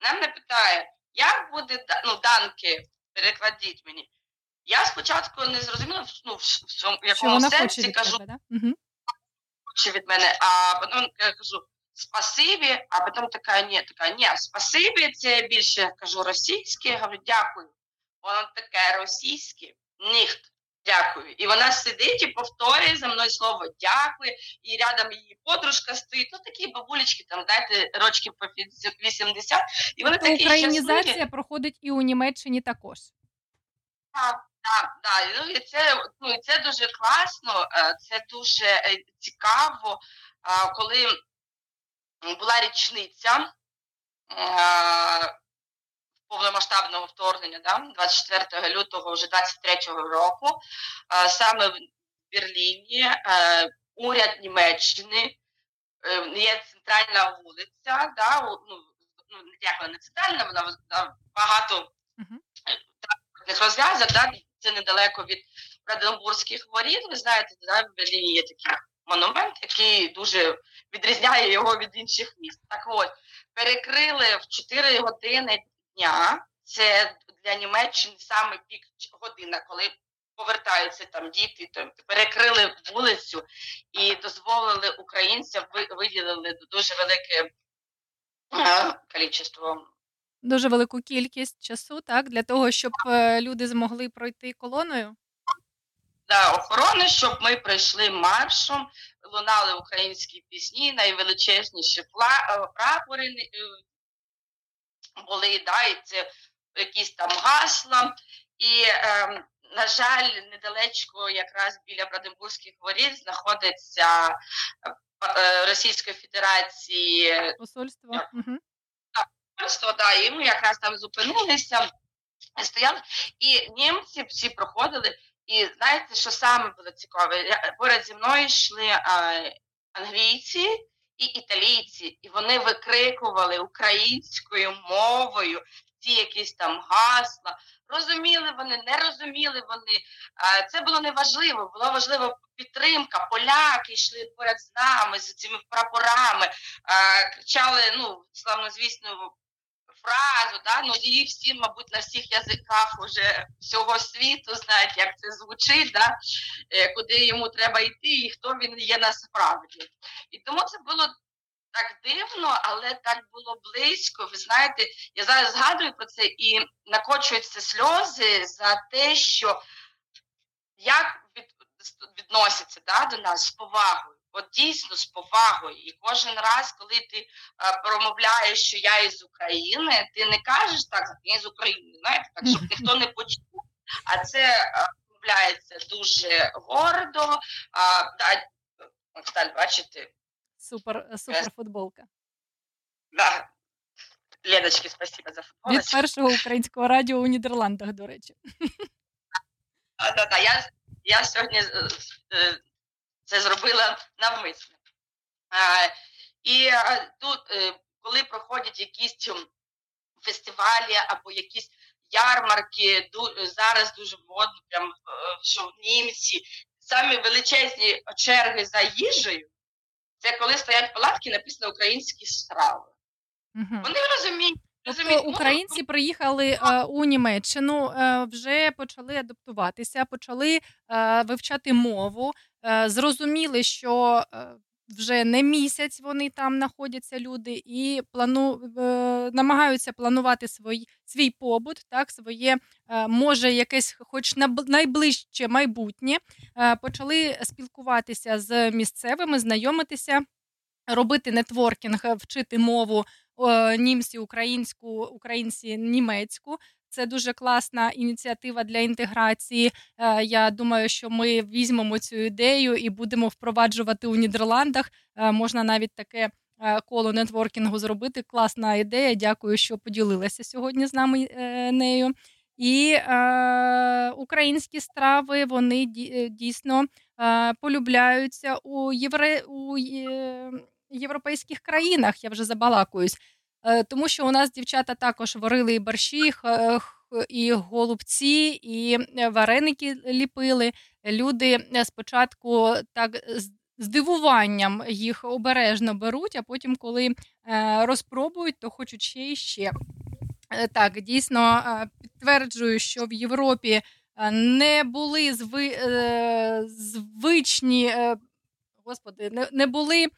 вона мене питає, як буде ну, данки, перекладіть мені. Я спочатку не зрозуміла, ну, в, в, Що якому вона сенсі кажу, тебе, да? Угу. хоче від мене, а потім я кажу спасибі, а потім така ні, така ні, спасибі, це більше кажу російське, я говорю, дякую. Воно таке російське, ніхт. Дякую. І вона сидить і повторює за мною слово дякую. І рядом її подружка стоїть. Ну такі бабулечки, там, знаєте, рочків по 80, і вони Тобто такі українізація щасливі. проходить і у Німеччині також. Так, так, так. Ну, і це, ну, і це дуже класно, е, це дуже е, цікаво, коли була річниця е, повномасштабного вторгнення, да, 24 лютого вже 23-го року, е, саме в Берліні е, уряд Німеччини е, є центральна вулиця, да, ну, ну, як вона не центральна, вона багато транспортних розв'язок, да, це недалеко від Бранденбурзьких воріт. Ви знаєте, да, в Берліні є такий монумент, який дуже відрізняє його від інших міст. Так от, перекрили в 4 години дня. Це для Німеччини саме пік година, коли повертаються там діти, то перекрили вулицю і дозволили українцям виділили дуже велике е, кількість Дуже велику кількість часу, так, для того, щоб е, люди змогли пройти колоною. да, охорони, щоб ми пройшли маршом, лунали українські пісні, найвеличезніші е, прапори е, були, да, і це якісь там гасла. І, е, на жаль, недалечко якраз біля Бранденбурзьких воріт знаходиться е, е, Російської Федерації Посольство. Так. Угу. Просто, да, і ми якраз там зупинилися, стояли, і німці всі проходили. І знаєте, що саме було цікаве? Поряд зі мною йшли англійці і італійці, і вони викрикували українською мовою ці якісь там гасла. Розуміли вони, не розуміли вони. Це було неважливо. Була важлива підтримка. Поляки йшли поряд з нами з цими прапорами, кричали, ну, славнозвісну фразу, да? ну її всі, мабуть, на всіх язиках уже всього світу знають, як це звучить, да? е, куди йому треба йти і хто він є насправді. І тому це було так дивно, але так було близько. Ви знаєте, я зараз згадую про це і накочуються сльози за те, що як від, від відносяться да, до нас з повагою. От дійсно з повагою. І кожен раз, коли ти а, промовляєш, що я із України, ти не кажеш так, я з України, знаєте, так, щоб ніхто не почув. А це промовляється дуже гордо. А, та, Сталь, бачите, Супер, супер футболка. Да. Ледочки, спасибо за Від футболочку. першого українського радіо у Нідерландах, до речі. Да, да, да. Я, я сьогодні е, е, це зробила навмисно. І тут, е, коли проходять якісь фестивалі або якісь ярмарки, зараз дуже модно, прям, е, що в німці, самі величезні черги за їжею, це коли стоять палатки, написано українські страви. Мгм. Вони розуміють, Тобто українці приїхали е, у Німеччину, е, вже почали адаптуватися, почали е, вивчати мову, зрозуміли, що е, вже не місяць вони там знаходяться люди, і плану, е, намагаються планувати свій, свій побут, так, своє, е, може, якесь, хоч найближче майбутнє. Е, почали спілкуватися з місцевими, знайомитися робити нетворкінг, е, вчити мову е, німці українську, українці німецьку. Це дуже класна ініціатива для інтеграції. Е, Я думаю, що ми візьмемо цю ідею і будемо впроваджувати у Нідерландах. Е, Можна навіть таке е, коло нетворкінгу зробити. Класна ідея. Дякую, що поділилася сьогодні з нами нею. І е, українські страви вони дійсно е, полюбляються у, євре, у є- європейських країнах. Я вже забалакуюсь. Е, Тому що у нас дівчата також варили і борщі, х- і голубці, і е, вареники ліпили. Люди е, спочатку так з здивуванням їх обережно беруть, а потім, коли е, розпробують, то хочуть ще і ще. Е, Так, дійсно е, підтверджую, що в Європі е, не були зви, е, звичні, е, господи, не, були е,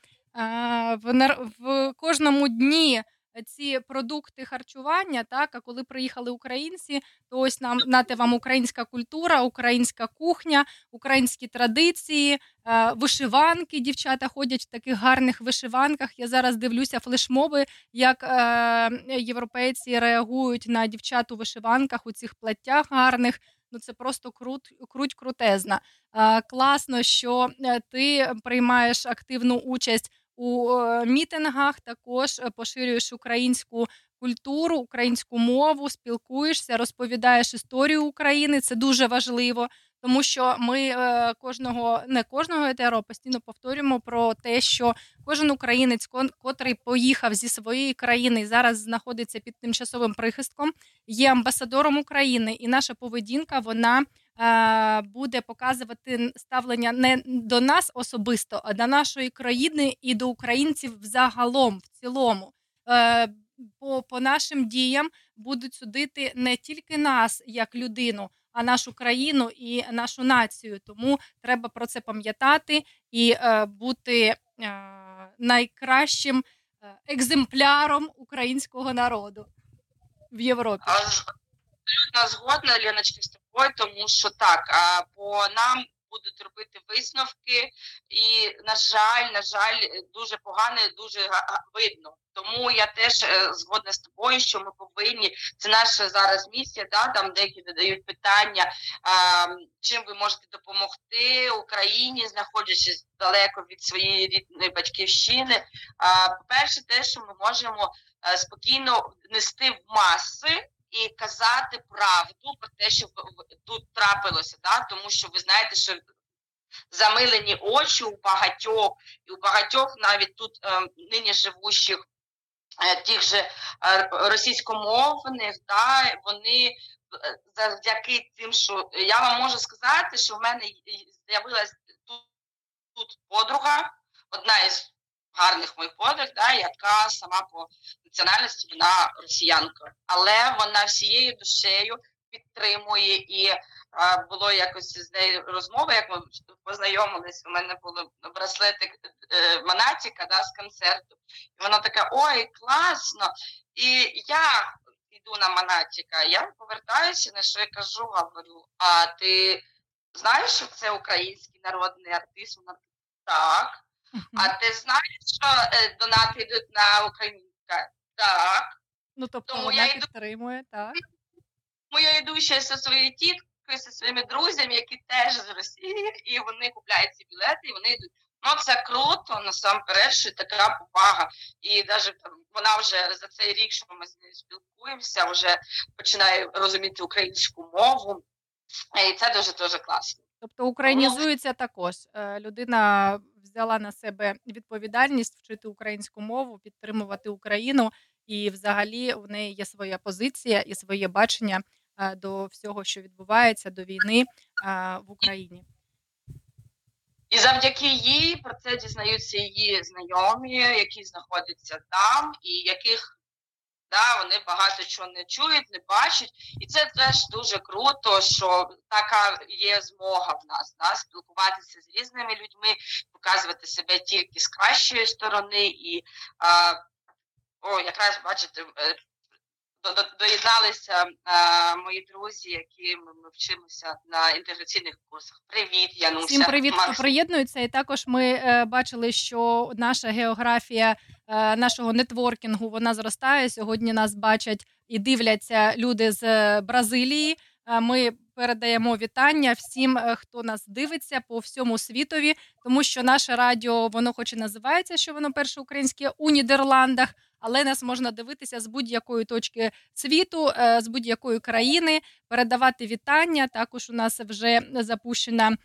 в кожному дні ці продукти харчування. Так, а коли приїхали українці, то ось нам нате вам українська культура, українська кухня, українські традиції, е, вишиванки. Дівчата ходять в таких гарних вишиванках. Я зараз дивлюся флешмоби, як е, європейці реагують на дівчат у вишиванках у цих платтях гарних. Ну це просто крут, круть крутезна. Е, класно, що ти приймаєш активну участь у е, мітингах, також е, поширюєш українську культуру, українську мову, спілкуєшся, розповідаєш історію України. Це дуже важливо, тому що ми е, кожного, не кожного етеро постійно повторюємо про те, що кожен українець, котрий поїхав зі своєї країни і зараз знаходиться під тимчасовим прихистком, є амбасадором України, і наша поведінка вона буде показувати ставлення не до нас особисто, а до нашої країни і до українців взагалом, в цілому. Е, по, по нашим діям будуть судити не тільки нас як людину, а нашу країну і нашу націю. Тому треба про це пам'ятати і е, бути е, найкращим е, екземпляром українського народу в Європі. Абсолютно згодна, Леночка, з тобою, тому що так, а, по нам будуть робити висновки, і, на жаль, на жаль, дуже погано, дуже видно. Тому я теж е, згодна з тобою, що ми повинні, це наша зараз місія, да, там деякі задають питання, а, чим ви можете допомогти Україні, знаходячись далеко від своєї рідної батьківщини. А, По-перше, те, що ми можемо е, спокійно нести в маси і казати правду про те, що тут трапилося, да? тому що ви знаєте, що замилені очі у багатьох, і у багатьох навіть тут е, нині живущих е, тих же е, російськомовних, да, вони е, завдяки тим, що я вам можу сказати, що в мене з'явилась тут, тут подруга, одна із гарних моїх подруг, да, яка сама по національності вона росіянка, але вона всією душею підтримує і а, було якось з нею розмова, як ми познайомились. У мене було браслетик е, Монатіка да, з концерту. І вона така: ой, класно! І я йду на Монатіка, я повертаюся, на що я кажу, говорю, а ти знаєш, що це український народний артист? Вона так. А ти знаєш, що е, донати йдуть на українська? Так. Ну, тобто Тому вона я йду- підтримує, так. Тому я йду ще зі своєю тіткою, зі своїми друзями, які теж з Росії, і вони купляють ці білети, і вони йдуть. Ну, це круто, насамперед, що така повага. І навіть вона вже за цей рік, що ми з нею спілкуємося, вже починає розуміти українську мову. І це дуже дуже класно. Тобто українізується також. Е, Людина взяла на себе відповідальність вчити українську мову, підтримувати Україну, і взагалі в неї є своя позиція і своє бачення е, до всього, що відбувається, до війни е, в Україні. І завдяки їй про це дізнаються її знайомі, які знаходяться там, і яких да, вони багато чого не чують, не бачать. І це теж дуже круто, що така є змога в нас да, спілкуватися з різними людьми, показувати себе тільки з кращої сторони. І а, о, якраз бачите, е, доєдналися а, мої друзі, які ми, ми вчимося на інтеграційних курсах. Привіт, Януся. Всім привіт, хто приєднується. І також ми е, бачили, що наша географія е, нашого нетворкінгу вона зростає. Сьогодні нас бачать і дивляться люди з е, Бразилії. Е, Ми передаємо вітання всім, е, хто нас дивиться по всьому світові, тому що наше радіо, воно хоч і називається, що воно перше українське у Нідерландах, але нас можна дивитися з будь-якої точки світу, е, з будь-якої країни, передавати вітання. Також у нас вже запущена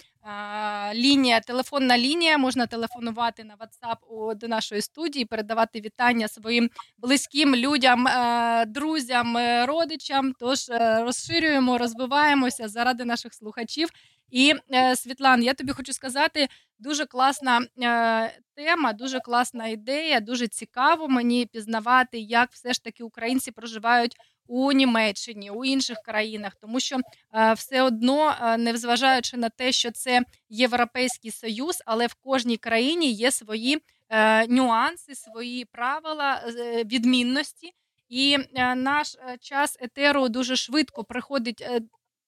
лінія, телефонна лінія. Можна телефонувати на WhatsApp до нашої студії, передавати вітання своїм близьким людям, е, друзям, е, родичам. Тож розширюємо, розвиваємося заради наших слухачів. І е, Світлан, я тобі хочу сказати, дуже класна е, тема, дуже класна ідея. Дуже цікаво мені пізнавати, як все ж таки українці проживають у Німеччині, у інших країнах, тому що е, все одно, незважаючи на те, що це Європейський Союз, але в кожній країні є свої нюанси, свої правила, відмінності. І наш час етеру дуже швидко приходить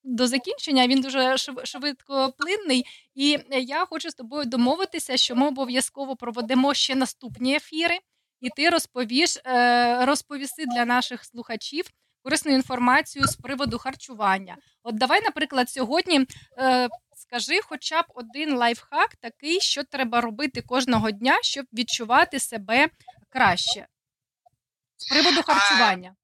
до закінчення. Він дуже шв- швидкоплинний. І е, я хочу з тобою домовитися, що ми обов'язково проведемо ще наступні ефіри, і ти розповіш, е, розповіси для наших слухачів корисну інформацію з приводу харчування. От давай, наприклад, сьогодні е, скажи хоча б один лайфхак, такий, що треба робити кожного дня, щоб відчувати себе краще. З приводу харчування.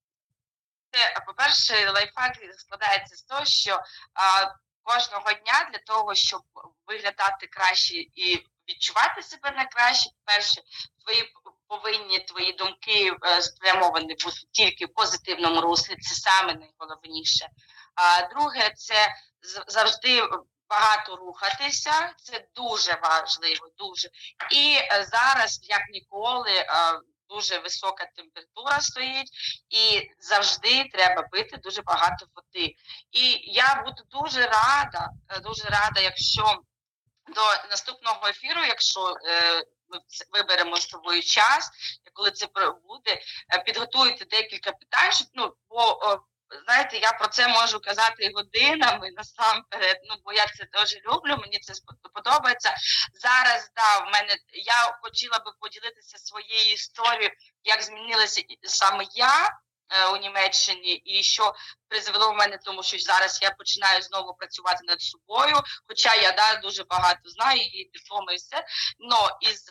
По-перше, лайфхак складається з того, що а, кожного дня для того, щоб виглядати краще і відчувати себе найкраще, перше, твої повинні твої думки е, спрямовані бути тільки в позитивному руслі, це саме найголовніше. А друге, це завжди багато рухатися, це дуже важливо, дуже. І е, зараз, як ніколи, е, дуже висока температура стоїть, і завжди треба пити дуже багато води. І я буду дуже рада, е, дуже рада, якщо до наступного ефіру, якщо е, ми виберемо з тобою час, коли це буде, е, підготуйте декілька питань, щоб ну бо. Знаєте, я про це можу казати годинами насамперед. Ну бо я це дуже люблю. Мені це подобається. Зараз да, в мене я хотіла би поділитися своєю історією, як змінилася саме я у Німеччині, і що призвело в мене, тому що зараз я починаю знову працювати над собою. Хоча я да, дуже багато знаю і дипломи, і все. Но із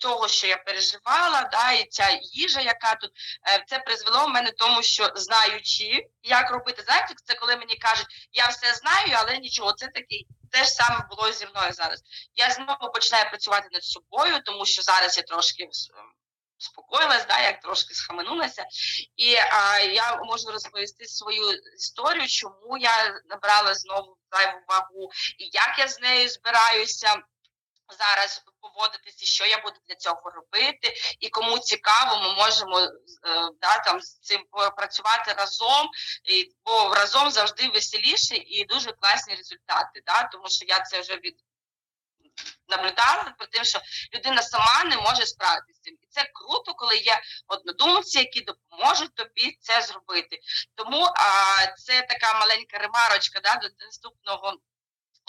того, що я переживала, да, і ця їжа, яка тут, е, це призвело в мене тому, що знаючи, як робити, знаєте, це коли мені кажуть, я все знаю, але нічого, це такий. Те ж саме було зі мною зараз. Я знову починаю працювати над собою, тому що зараз я трошки ем, спокоїлась, да, як трошки схаменулася. І а, я можу розповісти свою історію, чому я набрала знову зайву вагу, і як я з нею збираюся зараз поводитися, що я буду для цього робити, і кому цікаво, ми можемо е, да, там з цим працювати разом, і, бо разом завжди веселіше і дуже класні результати. Да, тому що я це вже від наблюдала про те, що людина сама не може справитися. І це круто, коли є однодумці, які допоможуть тобі це зробити. Тому а, це така маленька ремарочка да, до наступного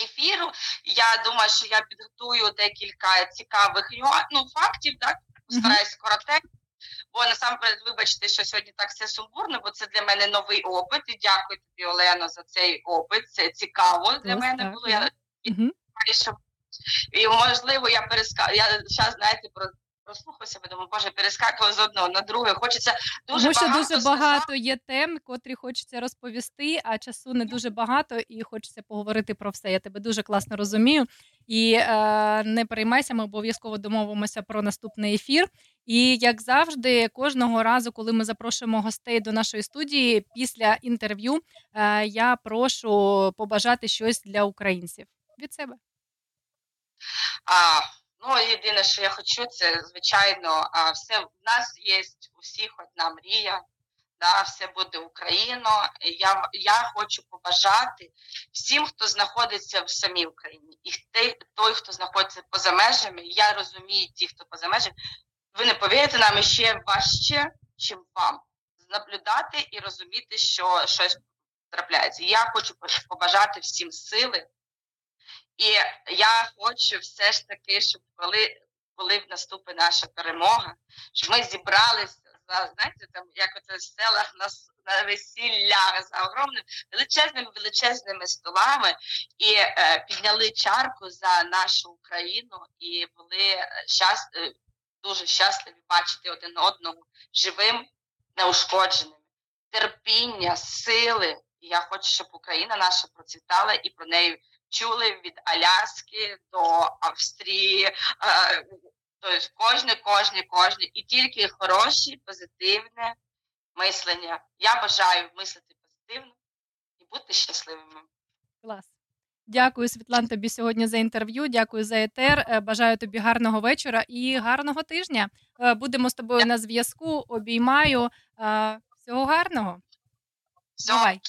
ефіру. Я думаю, що я підготую декілька цікавих ну, фактів, так постараюсь коротенько. Бо насамперед, вибачте, що сьогодні так все сумбурно, бо це для мене новий опит. І дякую тобі, Олено, за цей опит. Це цікаво для мене було. Я Мгм. щоб і можливо я переска... Я зараз знаєте про прослухав себе, думаю, боже, перескакувала з одного на друге. Хочеться дуже Тому що багато дуже сказати. багато є тем, котрі хочеться розповісти, а часу не дуже багато, і хочеться поговорити про все. Я тебе дуже класно розумію. І е, не переймайся, ми обов'язково домовимося про наступний ефір. І як завжди, кожного разу, коли ми запрошуємо гостей до нашої студії, після інтерв'ю е, я прошу побажати щось для українців від себе. А, ну, єдине, що я хочу, це звичайно, а, все в нас є у всіх одна мрія. Да, все буде Україно. Я я хочу побажати всім, хто знаходиться в самій Україні, і той, той, хто знаходиться поза межами. Я розумію, ті, хто поза межами, ви не повірите, нам ще важче, чим вам наблюдати і розуміти, що щось трапляється. Я хочу побажати всім сили, і я хочу все ж таки, щоб коли коли наступить наша перемога, щоб ми зібралися за знаєте, там як оце в селах на, на весіллях за огромними величезними величезними столами і е, підняли чарку за нашу Україну і були щас, е, дуже щасливі бачити один одного живим, неушкодженим, терпіння, сили. І я хочу, щоб Україна наша процвітала і про неї чули від Аляски до Австрії. Е, тобто кожне, кожне, кожне. І тільки хороші, позитивне мислення. Я бажаю мислити позитивно і бути щасливими. Клас. Дякую, Світлан, тобі сьогодні за інтерв'ю. Дякую за етер. Е, Бажаю тобі гарного вечора і гарного тижня. Е, Будемо з тобою на зв'язку. Обіймаю. Всього гарного. Все. Бувай.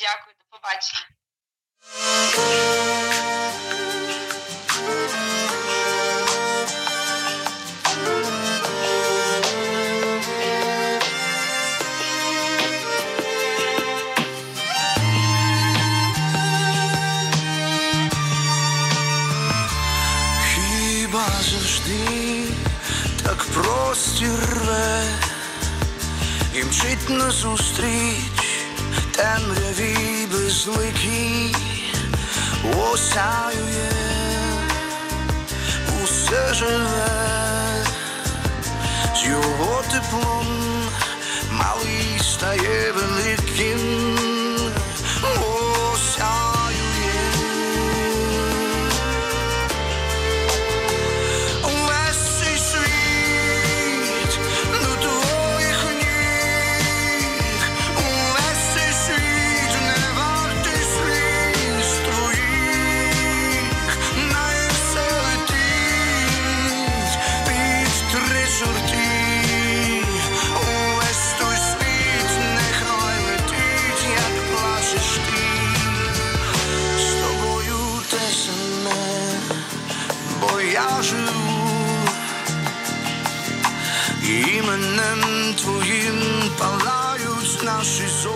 Дякую, до побачення. Хіба завжди так простір рве і мчить назустріч темряві безликій 我下有眼，不色人安，只有我的梦，mal está eben liegen. палають наші зорі,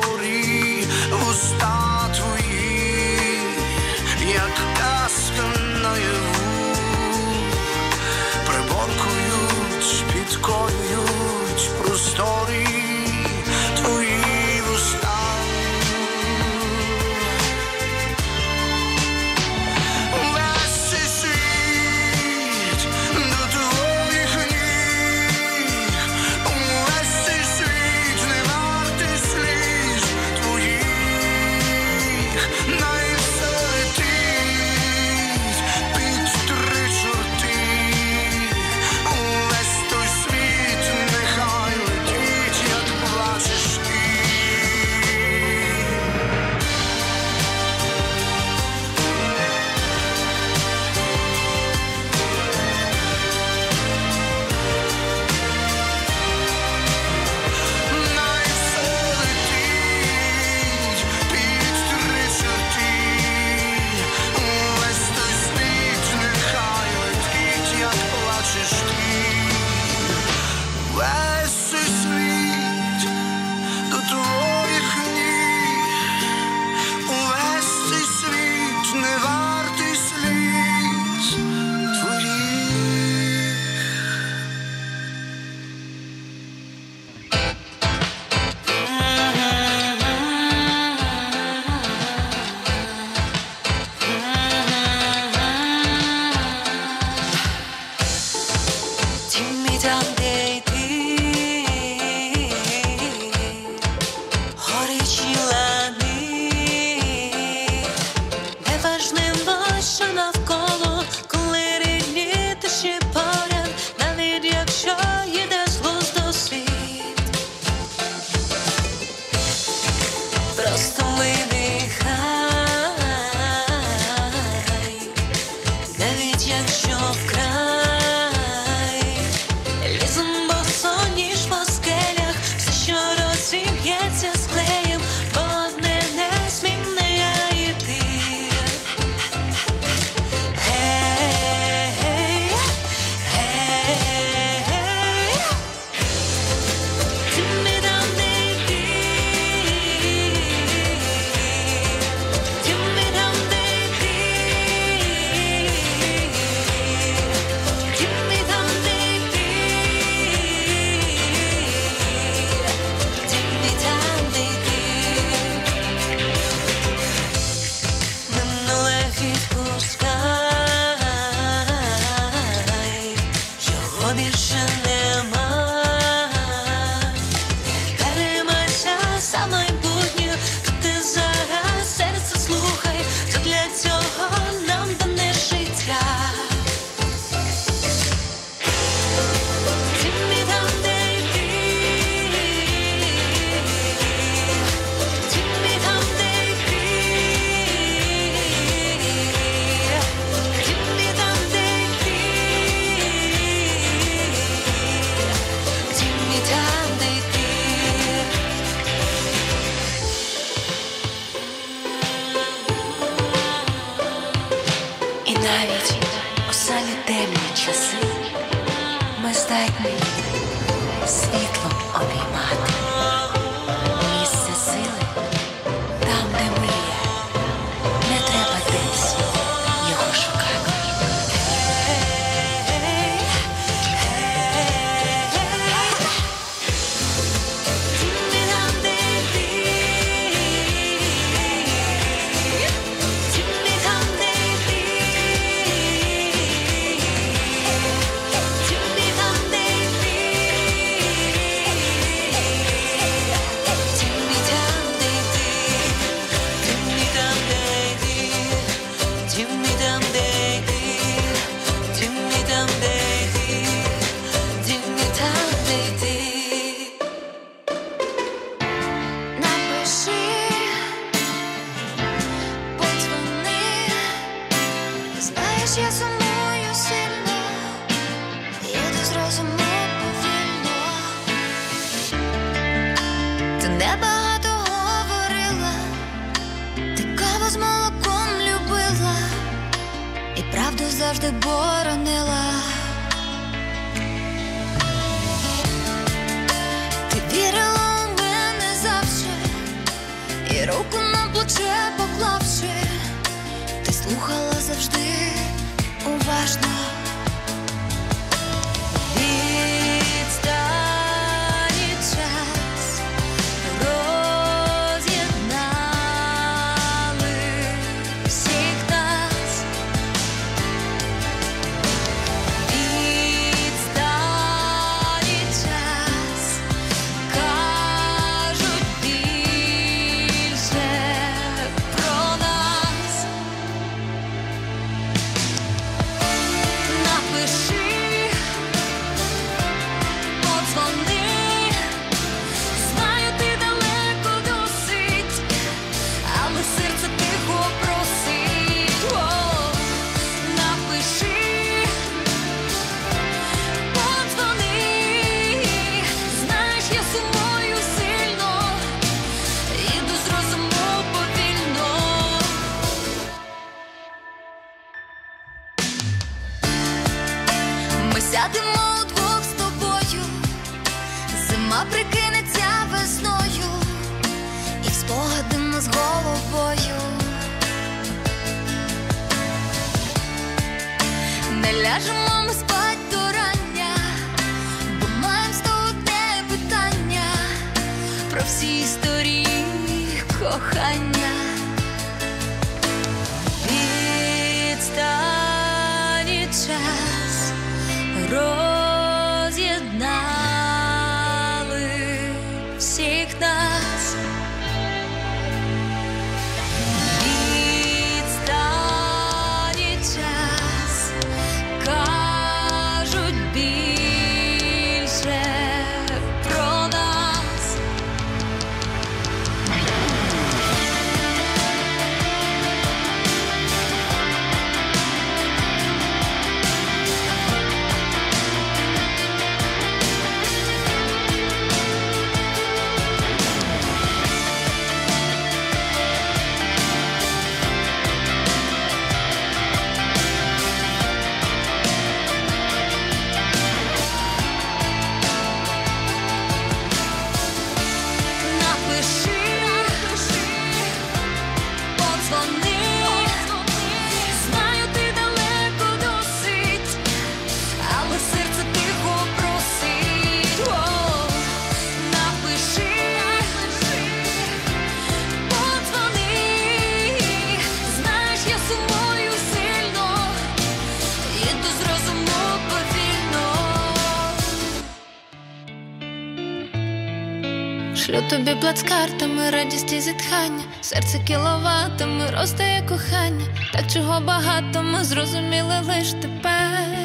плацкартами, радість і зітхання, серце кіловатами ростає кохання, так чого багато ми зрозуміли лиш тепер,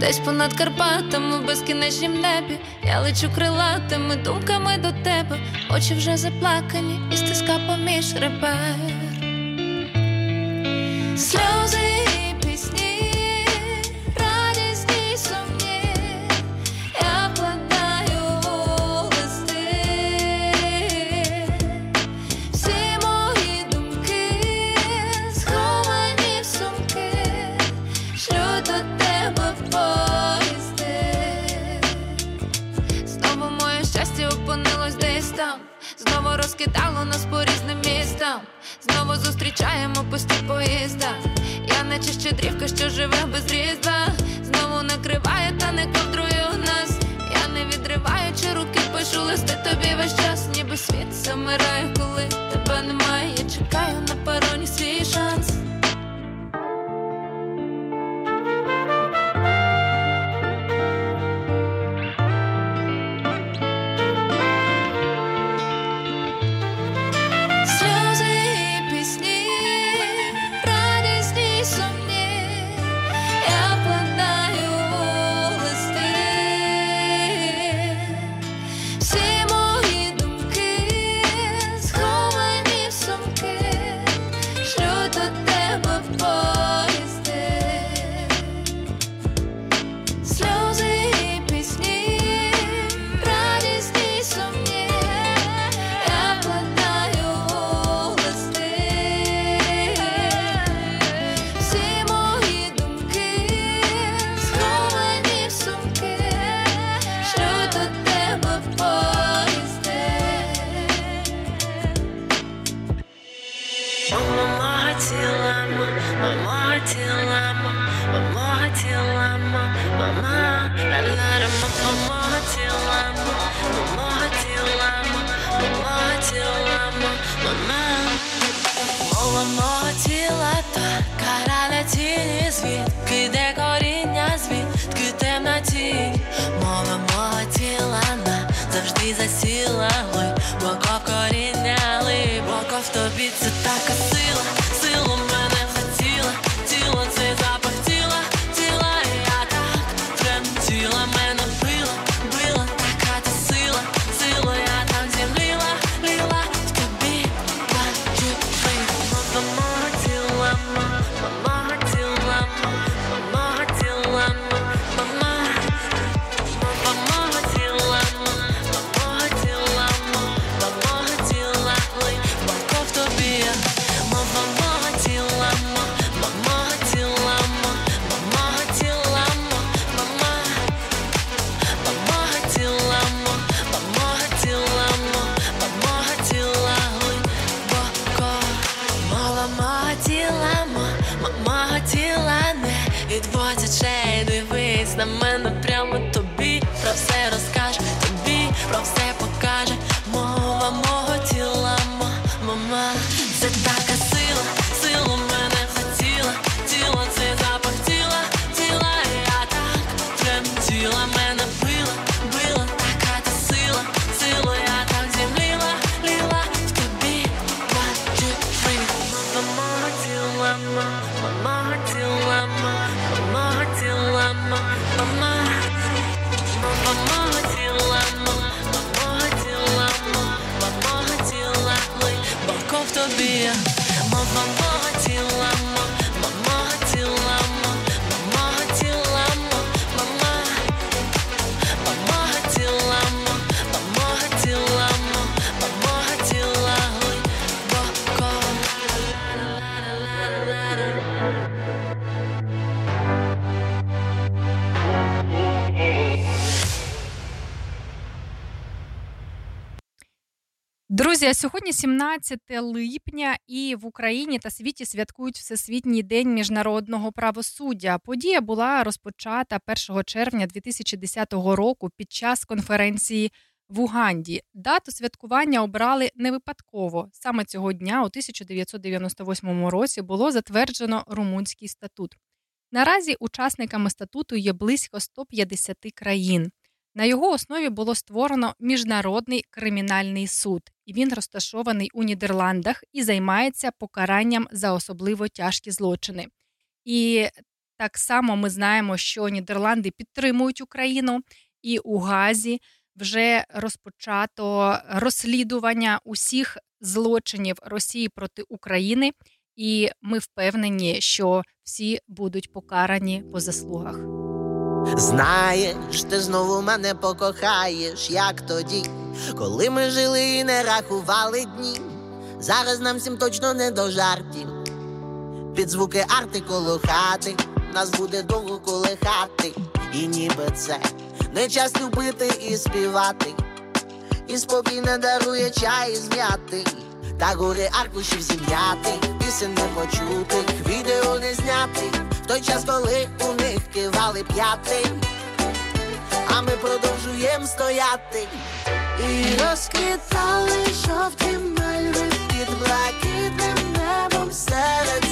десь понад Карпатами, в безкінечнім небі, я лечу крилатими думками до тебе, очі вже заплакані, і стиска поміж ребер. час, ніби світ замирає, коли тебе немає, я чекаю на пару. Сьогодні 17 липня, і в Україні та світі святкують Всесвітній день міжнародного правосуддя. Подія була розпочата 1 червня 2010 року під час конференції в Уганді. Дату святкування обрали не випадково. Саме цього дня, у 1998 році, було затверджено румунський статут. Наразі учасниками статуту є близько 150 країн. На його основі було створено міжнародний кримінальний суд, він розташований у Нідерландах і займається покаранням за особливо тяжкі злочини. І так само ми знаємо, що Нідерланди підтримують Україну, і у Газі вже розпочато розслідування усіх злочинів Росії проти України, і ми впевнені, що всі будуть покарані по заслугах. Знаєш, ти знову мене покохаєш, як тоді, коли ми жили і не рахували дні. Зараз нам всім точно не до жартів. Під звуки арти коло хати, нас буде довго колихати, і ніби це не час любити і співати, і спокій не дарує чай з м'яти, та гори аркушів зім'яти, пісень не почутих, відео не знятих, в той час, коли у них кивали п'яти, а ми продовжуємо стояти. І розквітали жовті мальви під блакитним небом серед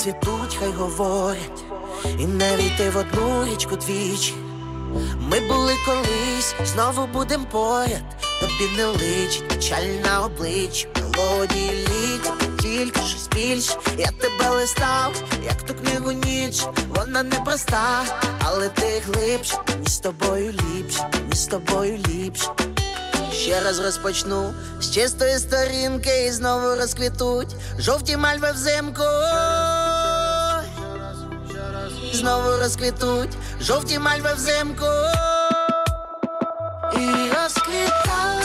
цвітуть, хай говорять, і не війти в одну річку двічі. Ми були колись, знову будем поряд, тобі не личить печаль на обличчі, мелодії літ, тільки щось більше. Я тебе листав, як ту книгу ніч, вона не проста, але ти глибше, мені з тобою ліпше, мені з тобою ліпше. Ще раз розпочну з чистої сторінки і знову розквітуть жовті мальви взимку. Знову розквітуть жовті мальви взимку. І розквітали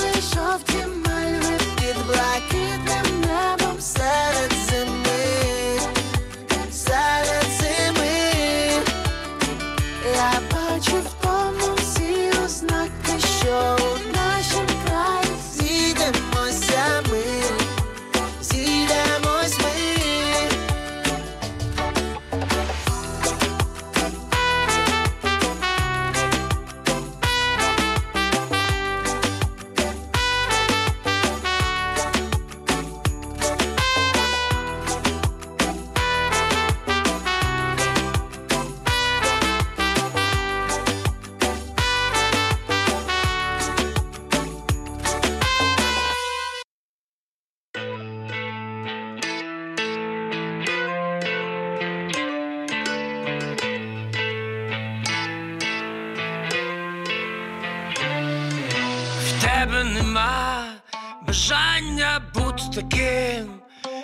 бути таким,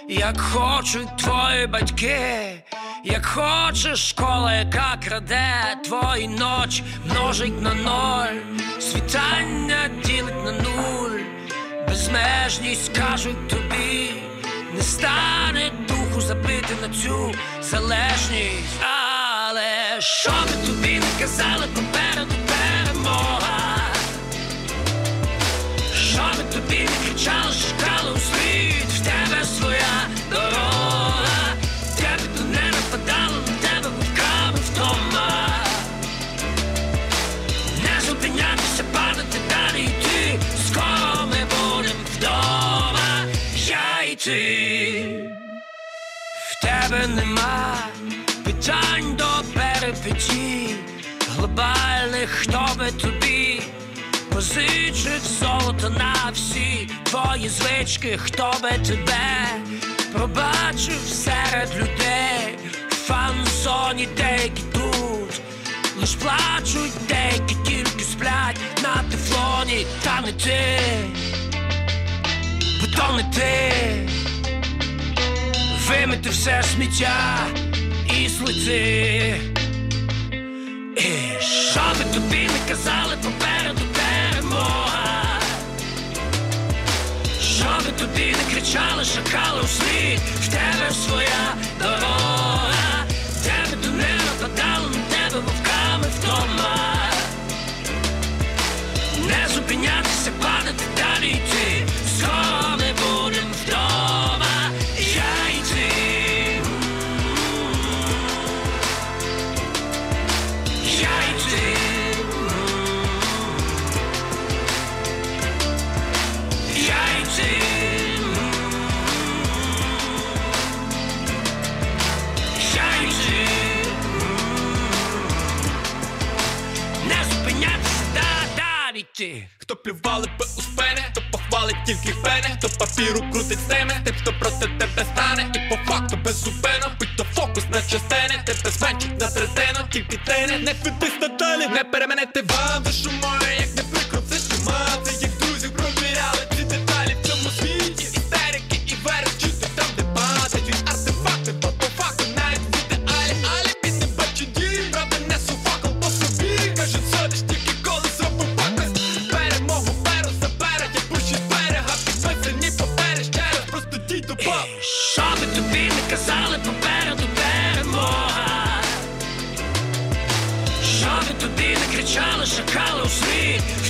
як хочуть твої батьки, як хоче школа, яка краде твої ночі, множить на ноль, світання ділить на нуль, безмежність кажуть тобі, не стане духу забити на цю залежність, але що би тобі не казали, попереду перемога. Що би тобі не кричали, шукали тебе нема. Питань до перепиті, глобальних, хто би тобі позичив золото на всі твої звички, хто би тебе пробачив серед людей, фан-зоні деякі тут, лиш плачуть, деякі тільки сплять на тефлоні, та не ти, бо то не ти, вимити все сміття і слиці. Що би тобі не казали попереду перемога? Що би тобі не кричали, шакали у слід, в тебе своя дорога, нарешті, хто плювали би у спене, то похвалить тільки пене, хто папіру крутить стеме, тим, хто проти тебе стане, і по факту беззупино, будь то фокус на частини, тебе зменшить на третину, тільки тене, не квітись надалі, не переменити вам. Душу мою, як не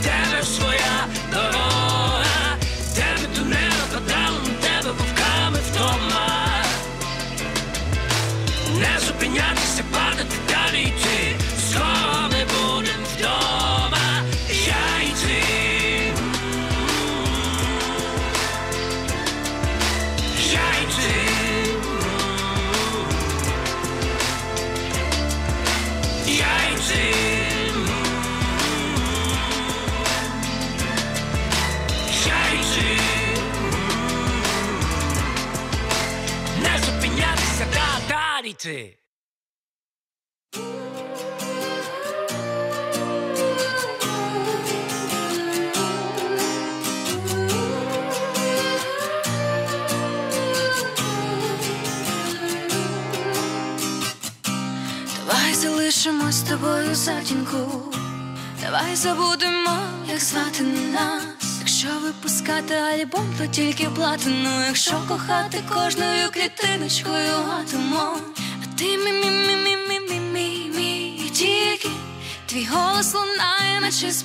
Dallas Square. হচ্ছে Давай залишимось з тобою затінку, давай забудемо, як звати нас. Якщо випускати альбом, то тільки платину, якщо кохати кожною клітиночкою атомом ти мі мі мі мі мі мі мі мі тільки твій голос лунає, наче з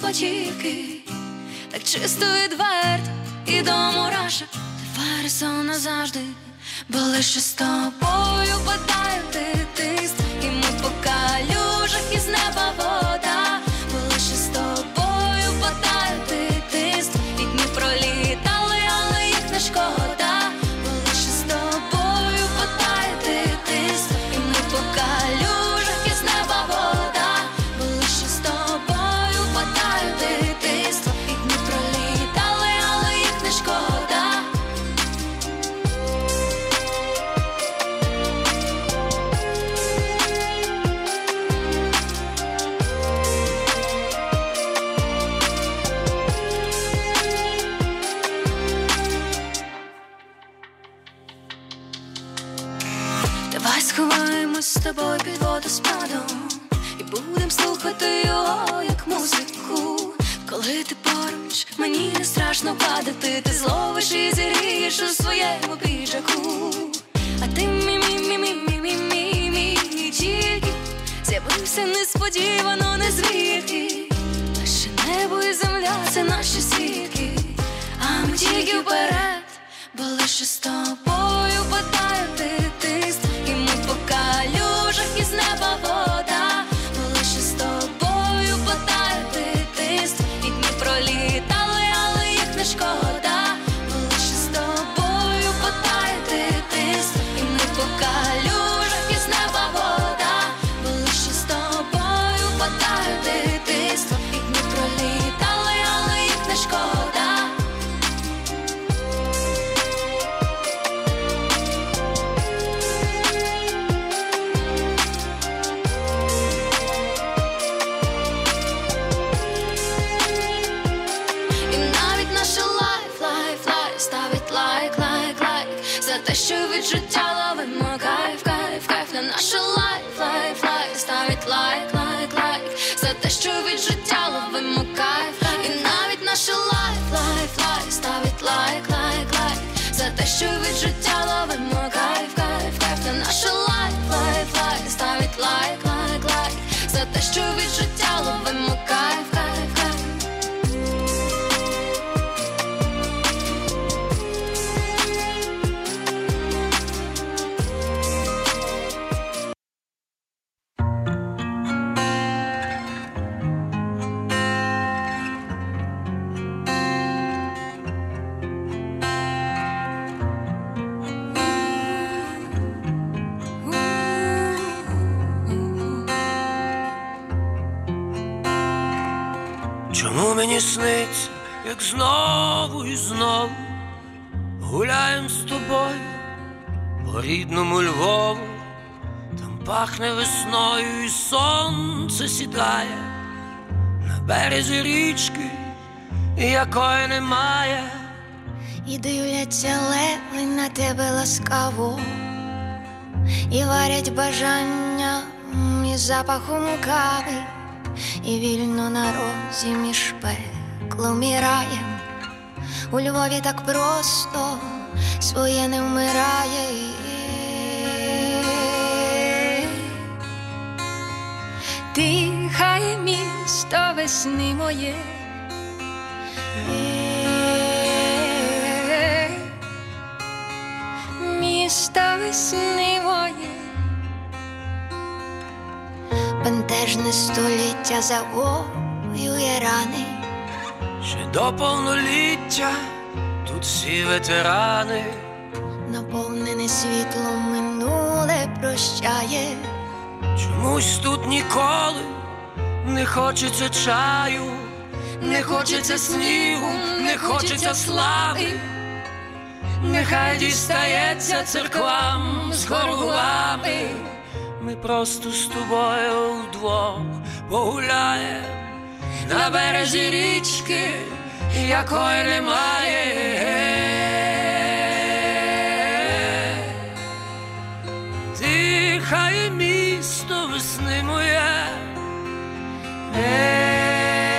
так чисто відверто і до мураша ти фарисо назавжди, бо лише з тобою бадаю ти. Рідному Львову, там пахне весною, і сонце сідає на березі річки, якої немає. І дивляться леви на тебе ласкаво, і варять бажання із запахом кави, і вільно на розі між пеклом і раєм. У Львові так просто своє не вмирає. Дихає місто весни моє. Місто весни моє. Бентежне століття завоює рани. Ще до повноліття тут всі ветерани. Наповнене світлом минуле прощає. Чомусь тут ніколи не хочеться чаю, не хочеться снігу, не хочеться слави. Нехай дістається церквам з хорувами. Ми просто з тобою вдвох погуляємо на березі річки, якої немає. Дихає місто весни моє. Е,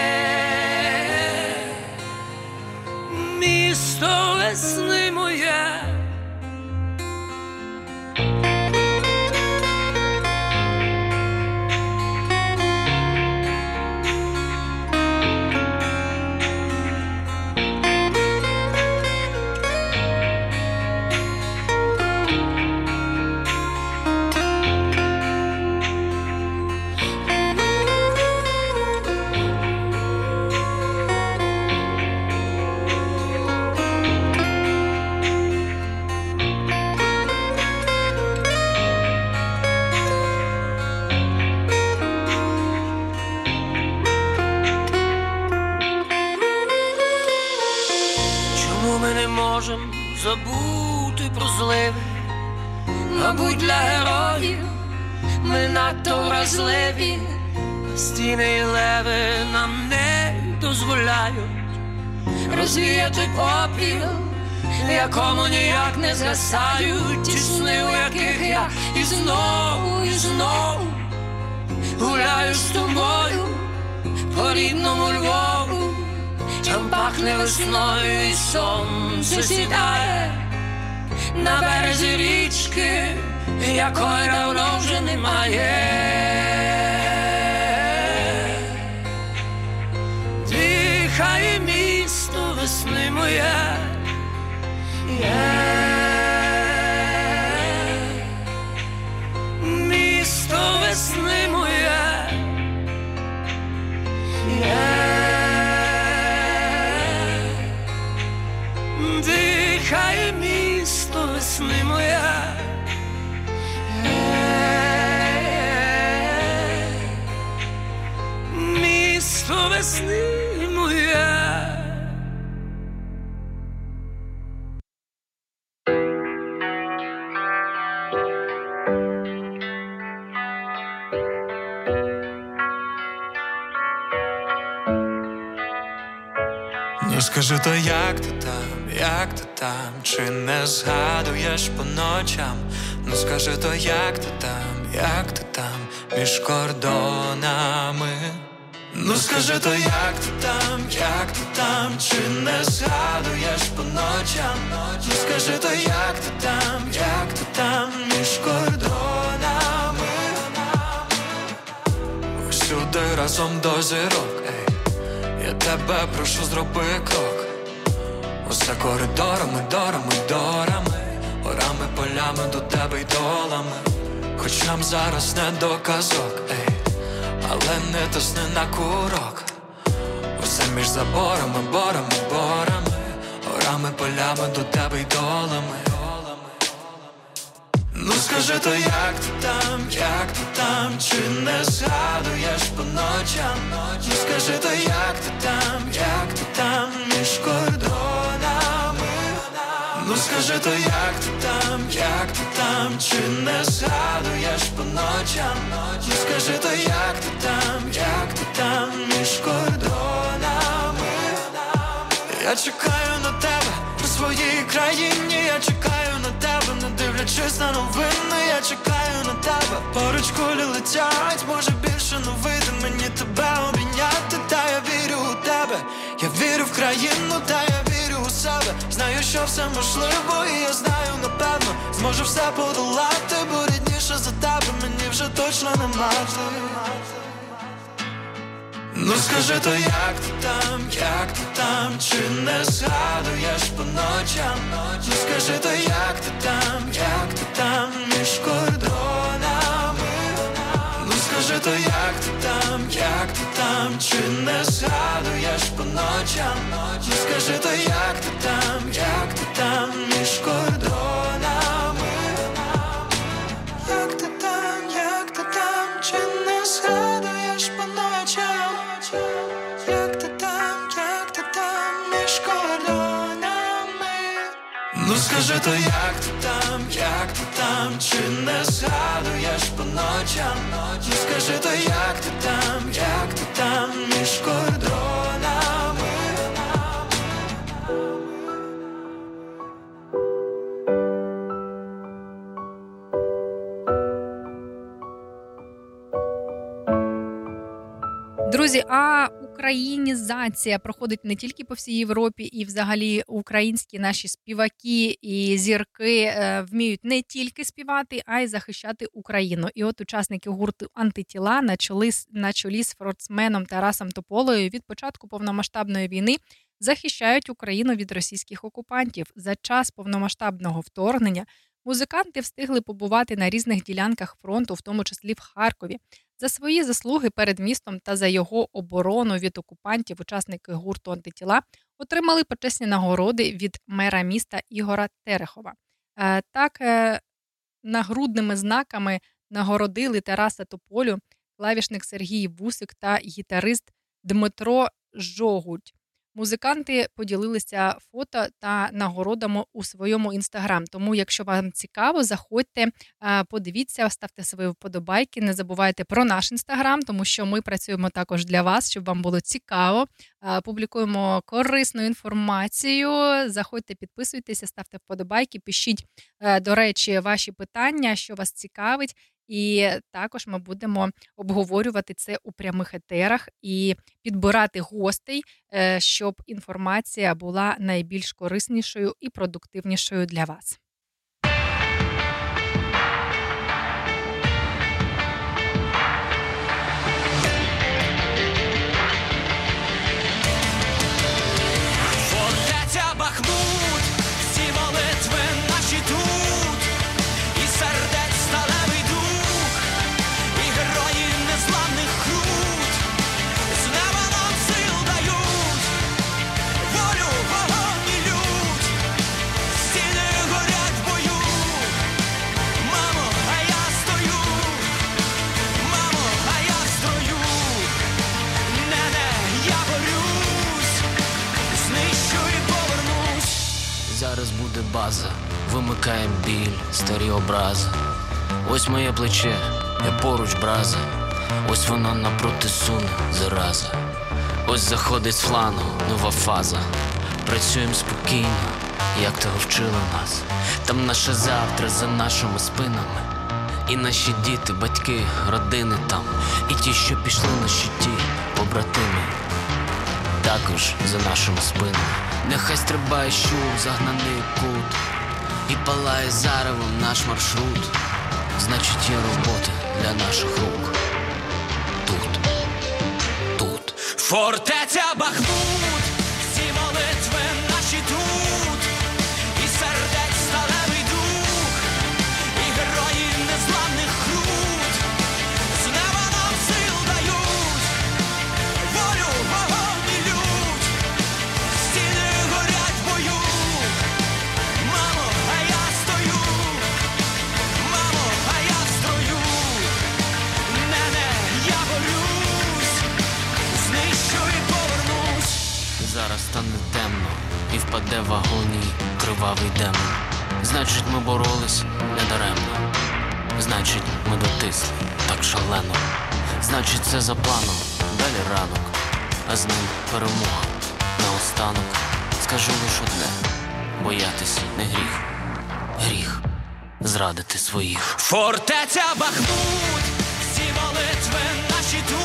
Місто весни моє. Мабуть, для героїв ми надто вразливі, стіни і леви нам не дозволяють розвіяти попіл, якому ніяк не згасають ті сни, у яких я і знову, і знову гуляю з тобою по рідному Львову. Там пахне весною і сонце сідає на березі річки, якої давно вже немає. Дихає місто весни моє. Є. Місто весни моє. Є. Дихає місто весни моя. Місто весни моя. Ну скажи то, як ти там, як ти там, чи не згадуєш по ночам? Ну скажи то, як ти там, як ти там, між кордонами? Ну скажи то, як ти там, як ти там, чи не згадуєш по ночам? Ну скажи то, як ти там, як ти там, між кордонами? Всюди разом до зірок, ей. Я тебе прошу, зроби крок. Коридорами, дорами, дорами, горами, полями до тебе й долами. Хоч нам зараз не до казок, ей, але не тисни на курок. Усе між заборами, борами, борами, горами, полями до тебе й долами. Ну скажи то, як ти там, як ти там, чи не згадуєш по ночам? Ну скажи то, як ти там, як ти там, між кордонами? Ну скажи то, як ти там, як ти там, чи не згадуєш по ночам? Ну скажи то, як ти там, як ти там, між кордонами? Я чекаю на тебе у своїй країні, я чекаю на тебе, не дивлячись на новини, я чекаю на тебе, поруч кулі летять, може більше вийде мені тебе обійняти, та я вірю у тебе, я вірю в країну, та я вірю у себе, знаю, що все можливо, і я знаю, напевно, зможу все подолати, бо рідніше за тебе мені вже точно нема. Ну скажи то, як ти там, як ти там, чи не згадуєш по ночам? Ну скажи то, як ти там, як ти там, між кордонами? Скажи то, як ти там, як ти там, чи не згадуєш по ночам? Скажи то, як ти там, як ти там, між кордонами? Скажи то, як ти там, як ти там, чи не згадуєш по ночам? Ну скажи то, як ти там, як ти там, між кордонами? Друзі, а українізація проходить не тільки по всій Європі, і взагалі українські наші співаки і зірки е, вміють не тільки співати, а й захищати Україну. І от учасники гурту антитіла на чолі, на чолі з форцменом Тарасом Тополею від початку повномасштабної війни захищають Україну від російських окупантів. За час повномасштабного вторгнення музиканти встигли побувати на різних ділянках фронту, в тому числі в Харкові. За свої заслуги перед містом та за його оборону від окупантів учасники гурту антитіла отримали почесні нагороди від мера міста Ігора Терехова. Е, Так, е, нагрудними знаками нагородили Тараса Тополю, клавішник Сергій Вусик та гітарист Дмитро Жогуть. Музиканти поділилися фото та нагородами у своєму інстаграм. Тому, якщо вам цікаво, заходьте, е, подивіться, ставте свої вподобайки. Не забувайте про наш інстаграм, тому що ми працюємо також для вас, щоб вам було цікаво. Е, Публікуємо корисну інформацію. Заходьте, підписуйтеся, ставте вподобайки, пишіть, е, до речі, ваші питання, що вас цікавить. І також ми будемо обговорювати це у прямих етерах і підбирати гостей, е, щоб інформація була найбільш кориснішою і продуктивнішою для вас. Буде база, вимикаєм біль, старі образи. Ось моє плече, я поруч браза. Ось воно напроти суне, зараза. Ось заходить з флангу, нова фаза. Працюємо спокійно, як того вчили нас. Там наше завтра за нашими спинами. І наші діти, батьки, родини там, і ті, що пішли на щиті, побратими також за нашими спинами. Нехай стрибає щур, загнаний кут, і палає заревом наш маршрут. Значить, є робота для наших рук. Тут, тут. Фортеця Бахмут, паде в агонії кривавий демон. Значить, ми боролись недаремно. Значить, ми дотисли так шалено. Значить, це за планом, далі ранок, а з ним перемога наостанок. Скажу лиш одне боятися, не гріх, гріх зрадити своїх. Фортеця Бахмут, всі молитви наші.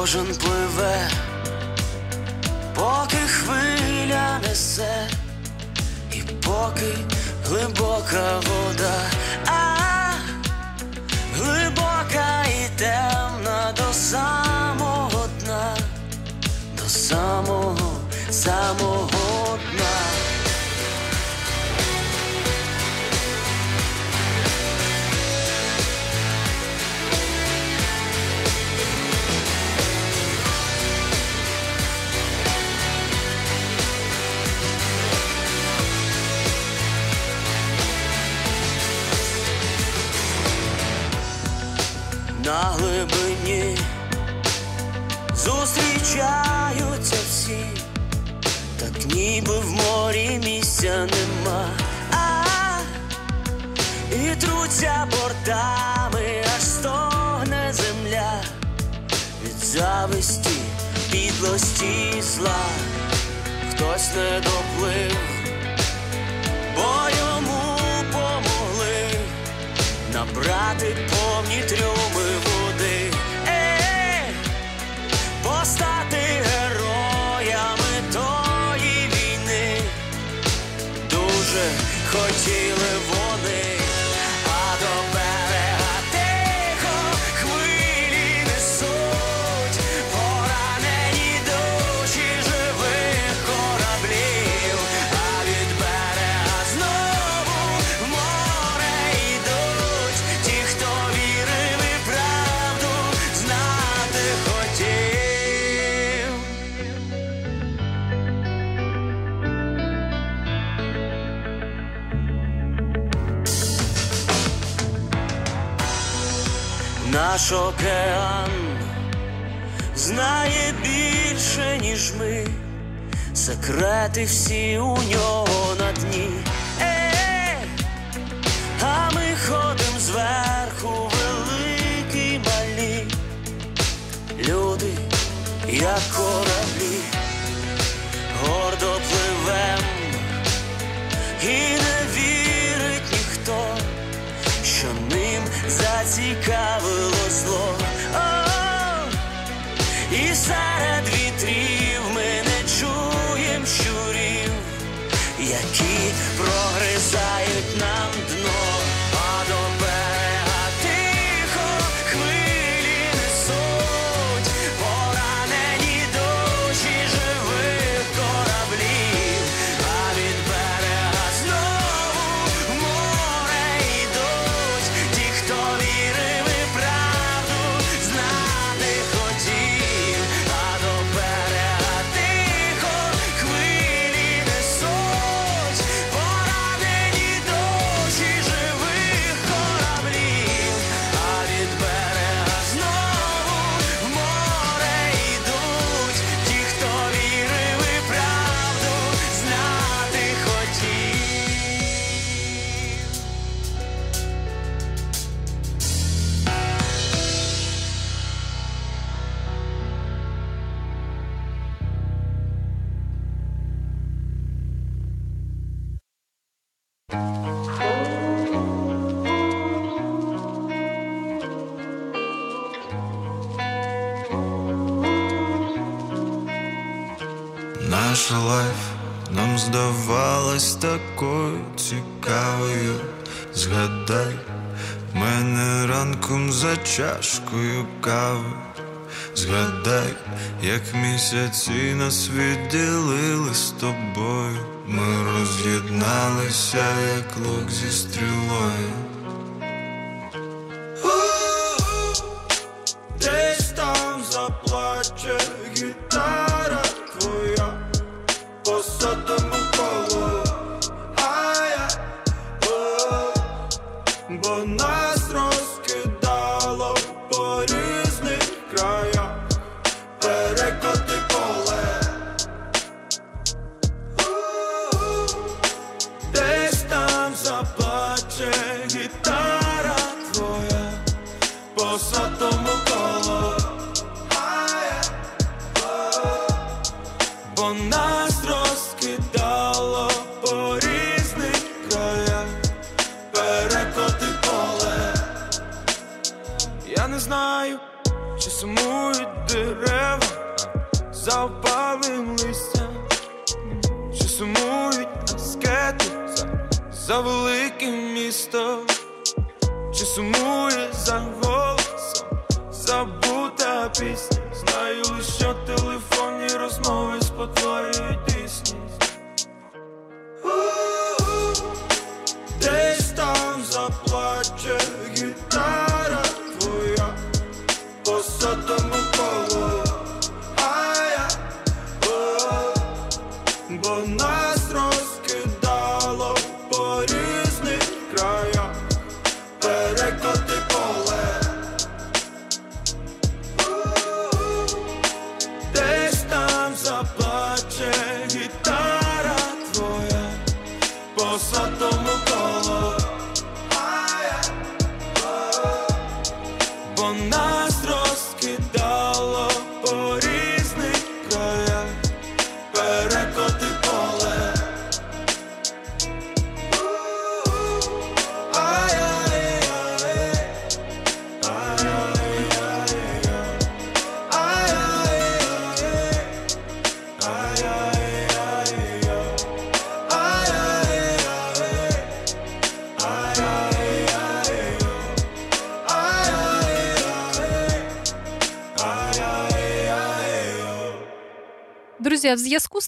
кожен пливе, поки хвиля несе, і поки глибока вода, а глибока і темна до самого дна, до самого, самого дна. на глибині. Зустрічаються всі, так ніби в морі місця нема, а, і труться бортами, аж стогне земля. Від зависті, підлості зла, хтось не доплив, бо йому помогли. Набрати повні трюми. Наш океан знає більше, ніж ми, секрети всі у нього на дні. Е, а ми ходим зверху, великі малі, люди, як кораблі, гордо пливем, і не вірить ніхто що ним зацікавило Наша life нам здавалась такою цікавою. Згадай мене ранком за чашкою кави. Згадай, як місяці нас відділили з тобою. Ми роз'єдналися, як лук зі стрілою.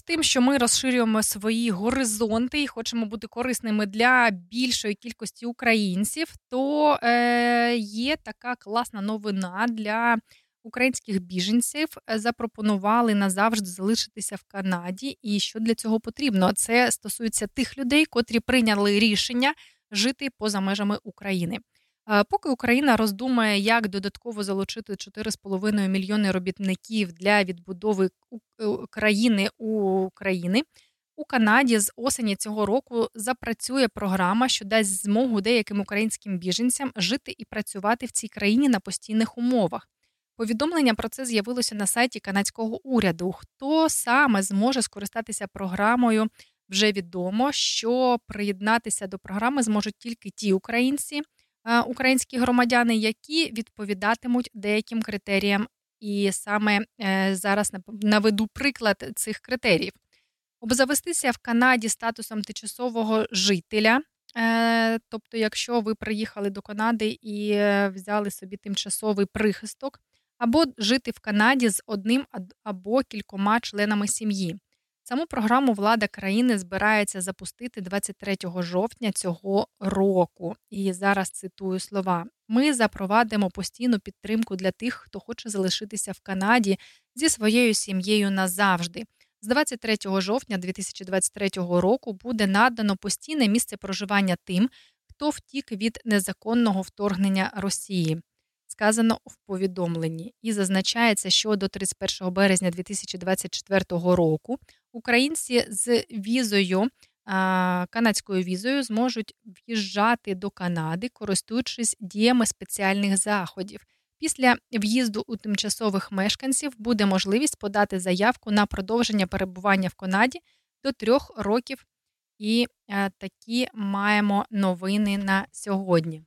Тим, що ми розширюємо свої горизонти і хочемо бути корисними для більшої кількості українців, то е, є така класна новина для українських біженців. Запропонували назавжди залишитися в Канаді. І що для цього потрібно? Це стосується тих людей, котрі прийняли рішення жити поза межами України. Е, поки Україна роздумає, як додатково залучити 4,5 мільйони робітників для відбудови е, країни у України, у Канаді з осені цього року запрацює програма, що дасть змогу деяким українським біженцям жити і працювати в цій країні на постійних умовах. Повідомлення про це з'явилося на сайті канадського уряду. Хто саме зможе скористатися програмою? Вже відомо, що приєднатися до програми зможуть тільки ті українці, українські громадяни, які відповідатимуть деяким критеріям. І саме е, зараз наведу приклад цих критеріїв. Обзавестися в Канаді статусом тимчасового жителя. Е, тобто, якщо ви приїхали до Канади і е, взяли собі тимчасовий прихисток, або жити в Канаді з одним або кількома членами сім'ї. Саму програму влада країни збирається запустити 23 жовтня цього року. І зараз цитую слова: ми запровадимо постійну підтримку для тих, хто хоче залишитися в Канаді зі своєю сім'єю назавжди. З 23 жовтня 2023 року буде надано постійне місце проживання тим, хто втік від незаконного вторгнення Росії сказано в повідомленні, і зазначається, що до 31 березня 2024 року українці з візою. Канадською візою зможуть в'їжджати до Канади, користуючись діями спеціальних заходів. Після в'їзду у тимчасових мешканців буде можливість подати заявку на продовження перебування в Канаді до трьох років. І такі маємо новини на сьогодні.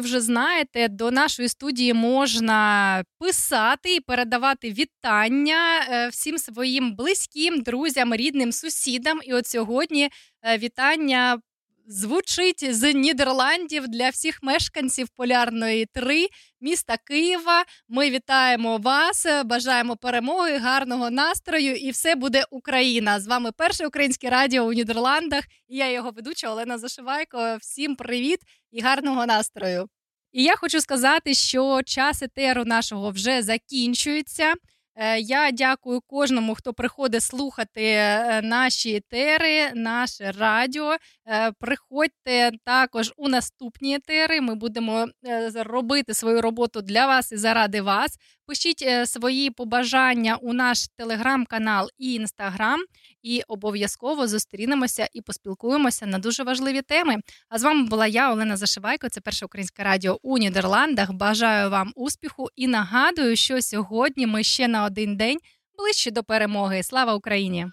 Ви вже знаєте, до нашої студії можна писати і передавати вітання е, всім своїм близьким, друзям, рідним, сусідам. І от сьогодні е, вітання звучить з Нідерландів для всіх мешканців полярної 3 міста Києва. Ми вітаємо вас, бажаємо перемоги, гарного настрою, і все буде Україна. З вами перше українське радіо у Нідерландах. І я його ведуча Олена Зашивайко. Всім привіт і гарного настрою. І я хочу сказати, що час етеру нашого вже закінчується. Е, я дякую кожному, хто приходить слухати е, наші етери, наше радіо. Е, приходьте також у наступні етери. Ми будемо робити свою роботу для вас і заради вас. Пишіть свої побажання у наш телеграм-канал і інстаграм, і обов'язково зустрінемося і поспілкуємося на дуже важливі теми. А з вами була я, Олена Зашивайко. Це перше українське радіо у Нідерландах. Бажаю вам успіху і нагадую, що сьогодні ми ще на один день ближче до перемоги. Слава Україні!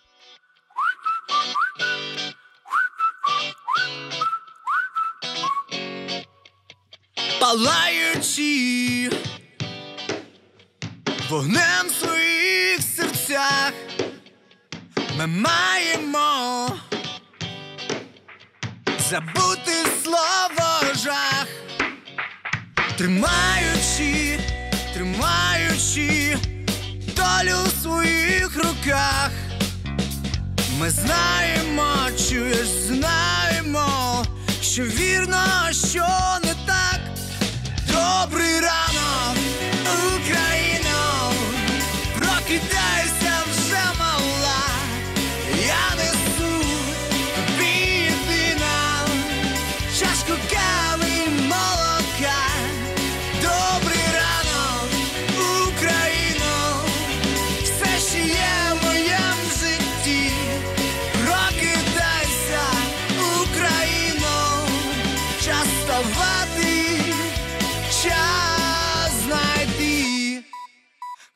Палаючи вогнем в своїх серцях, ми маємо забути слово жах, тримаючи, тримаючи долю в своїх руках. Ми знаємо, чуєш, знаємо, що вірно, що не так. Добрий ранок, Україно, прокидайся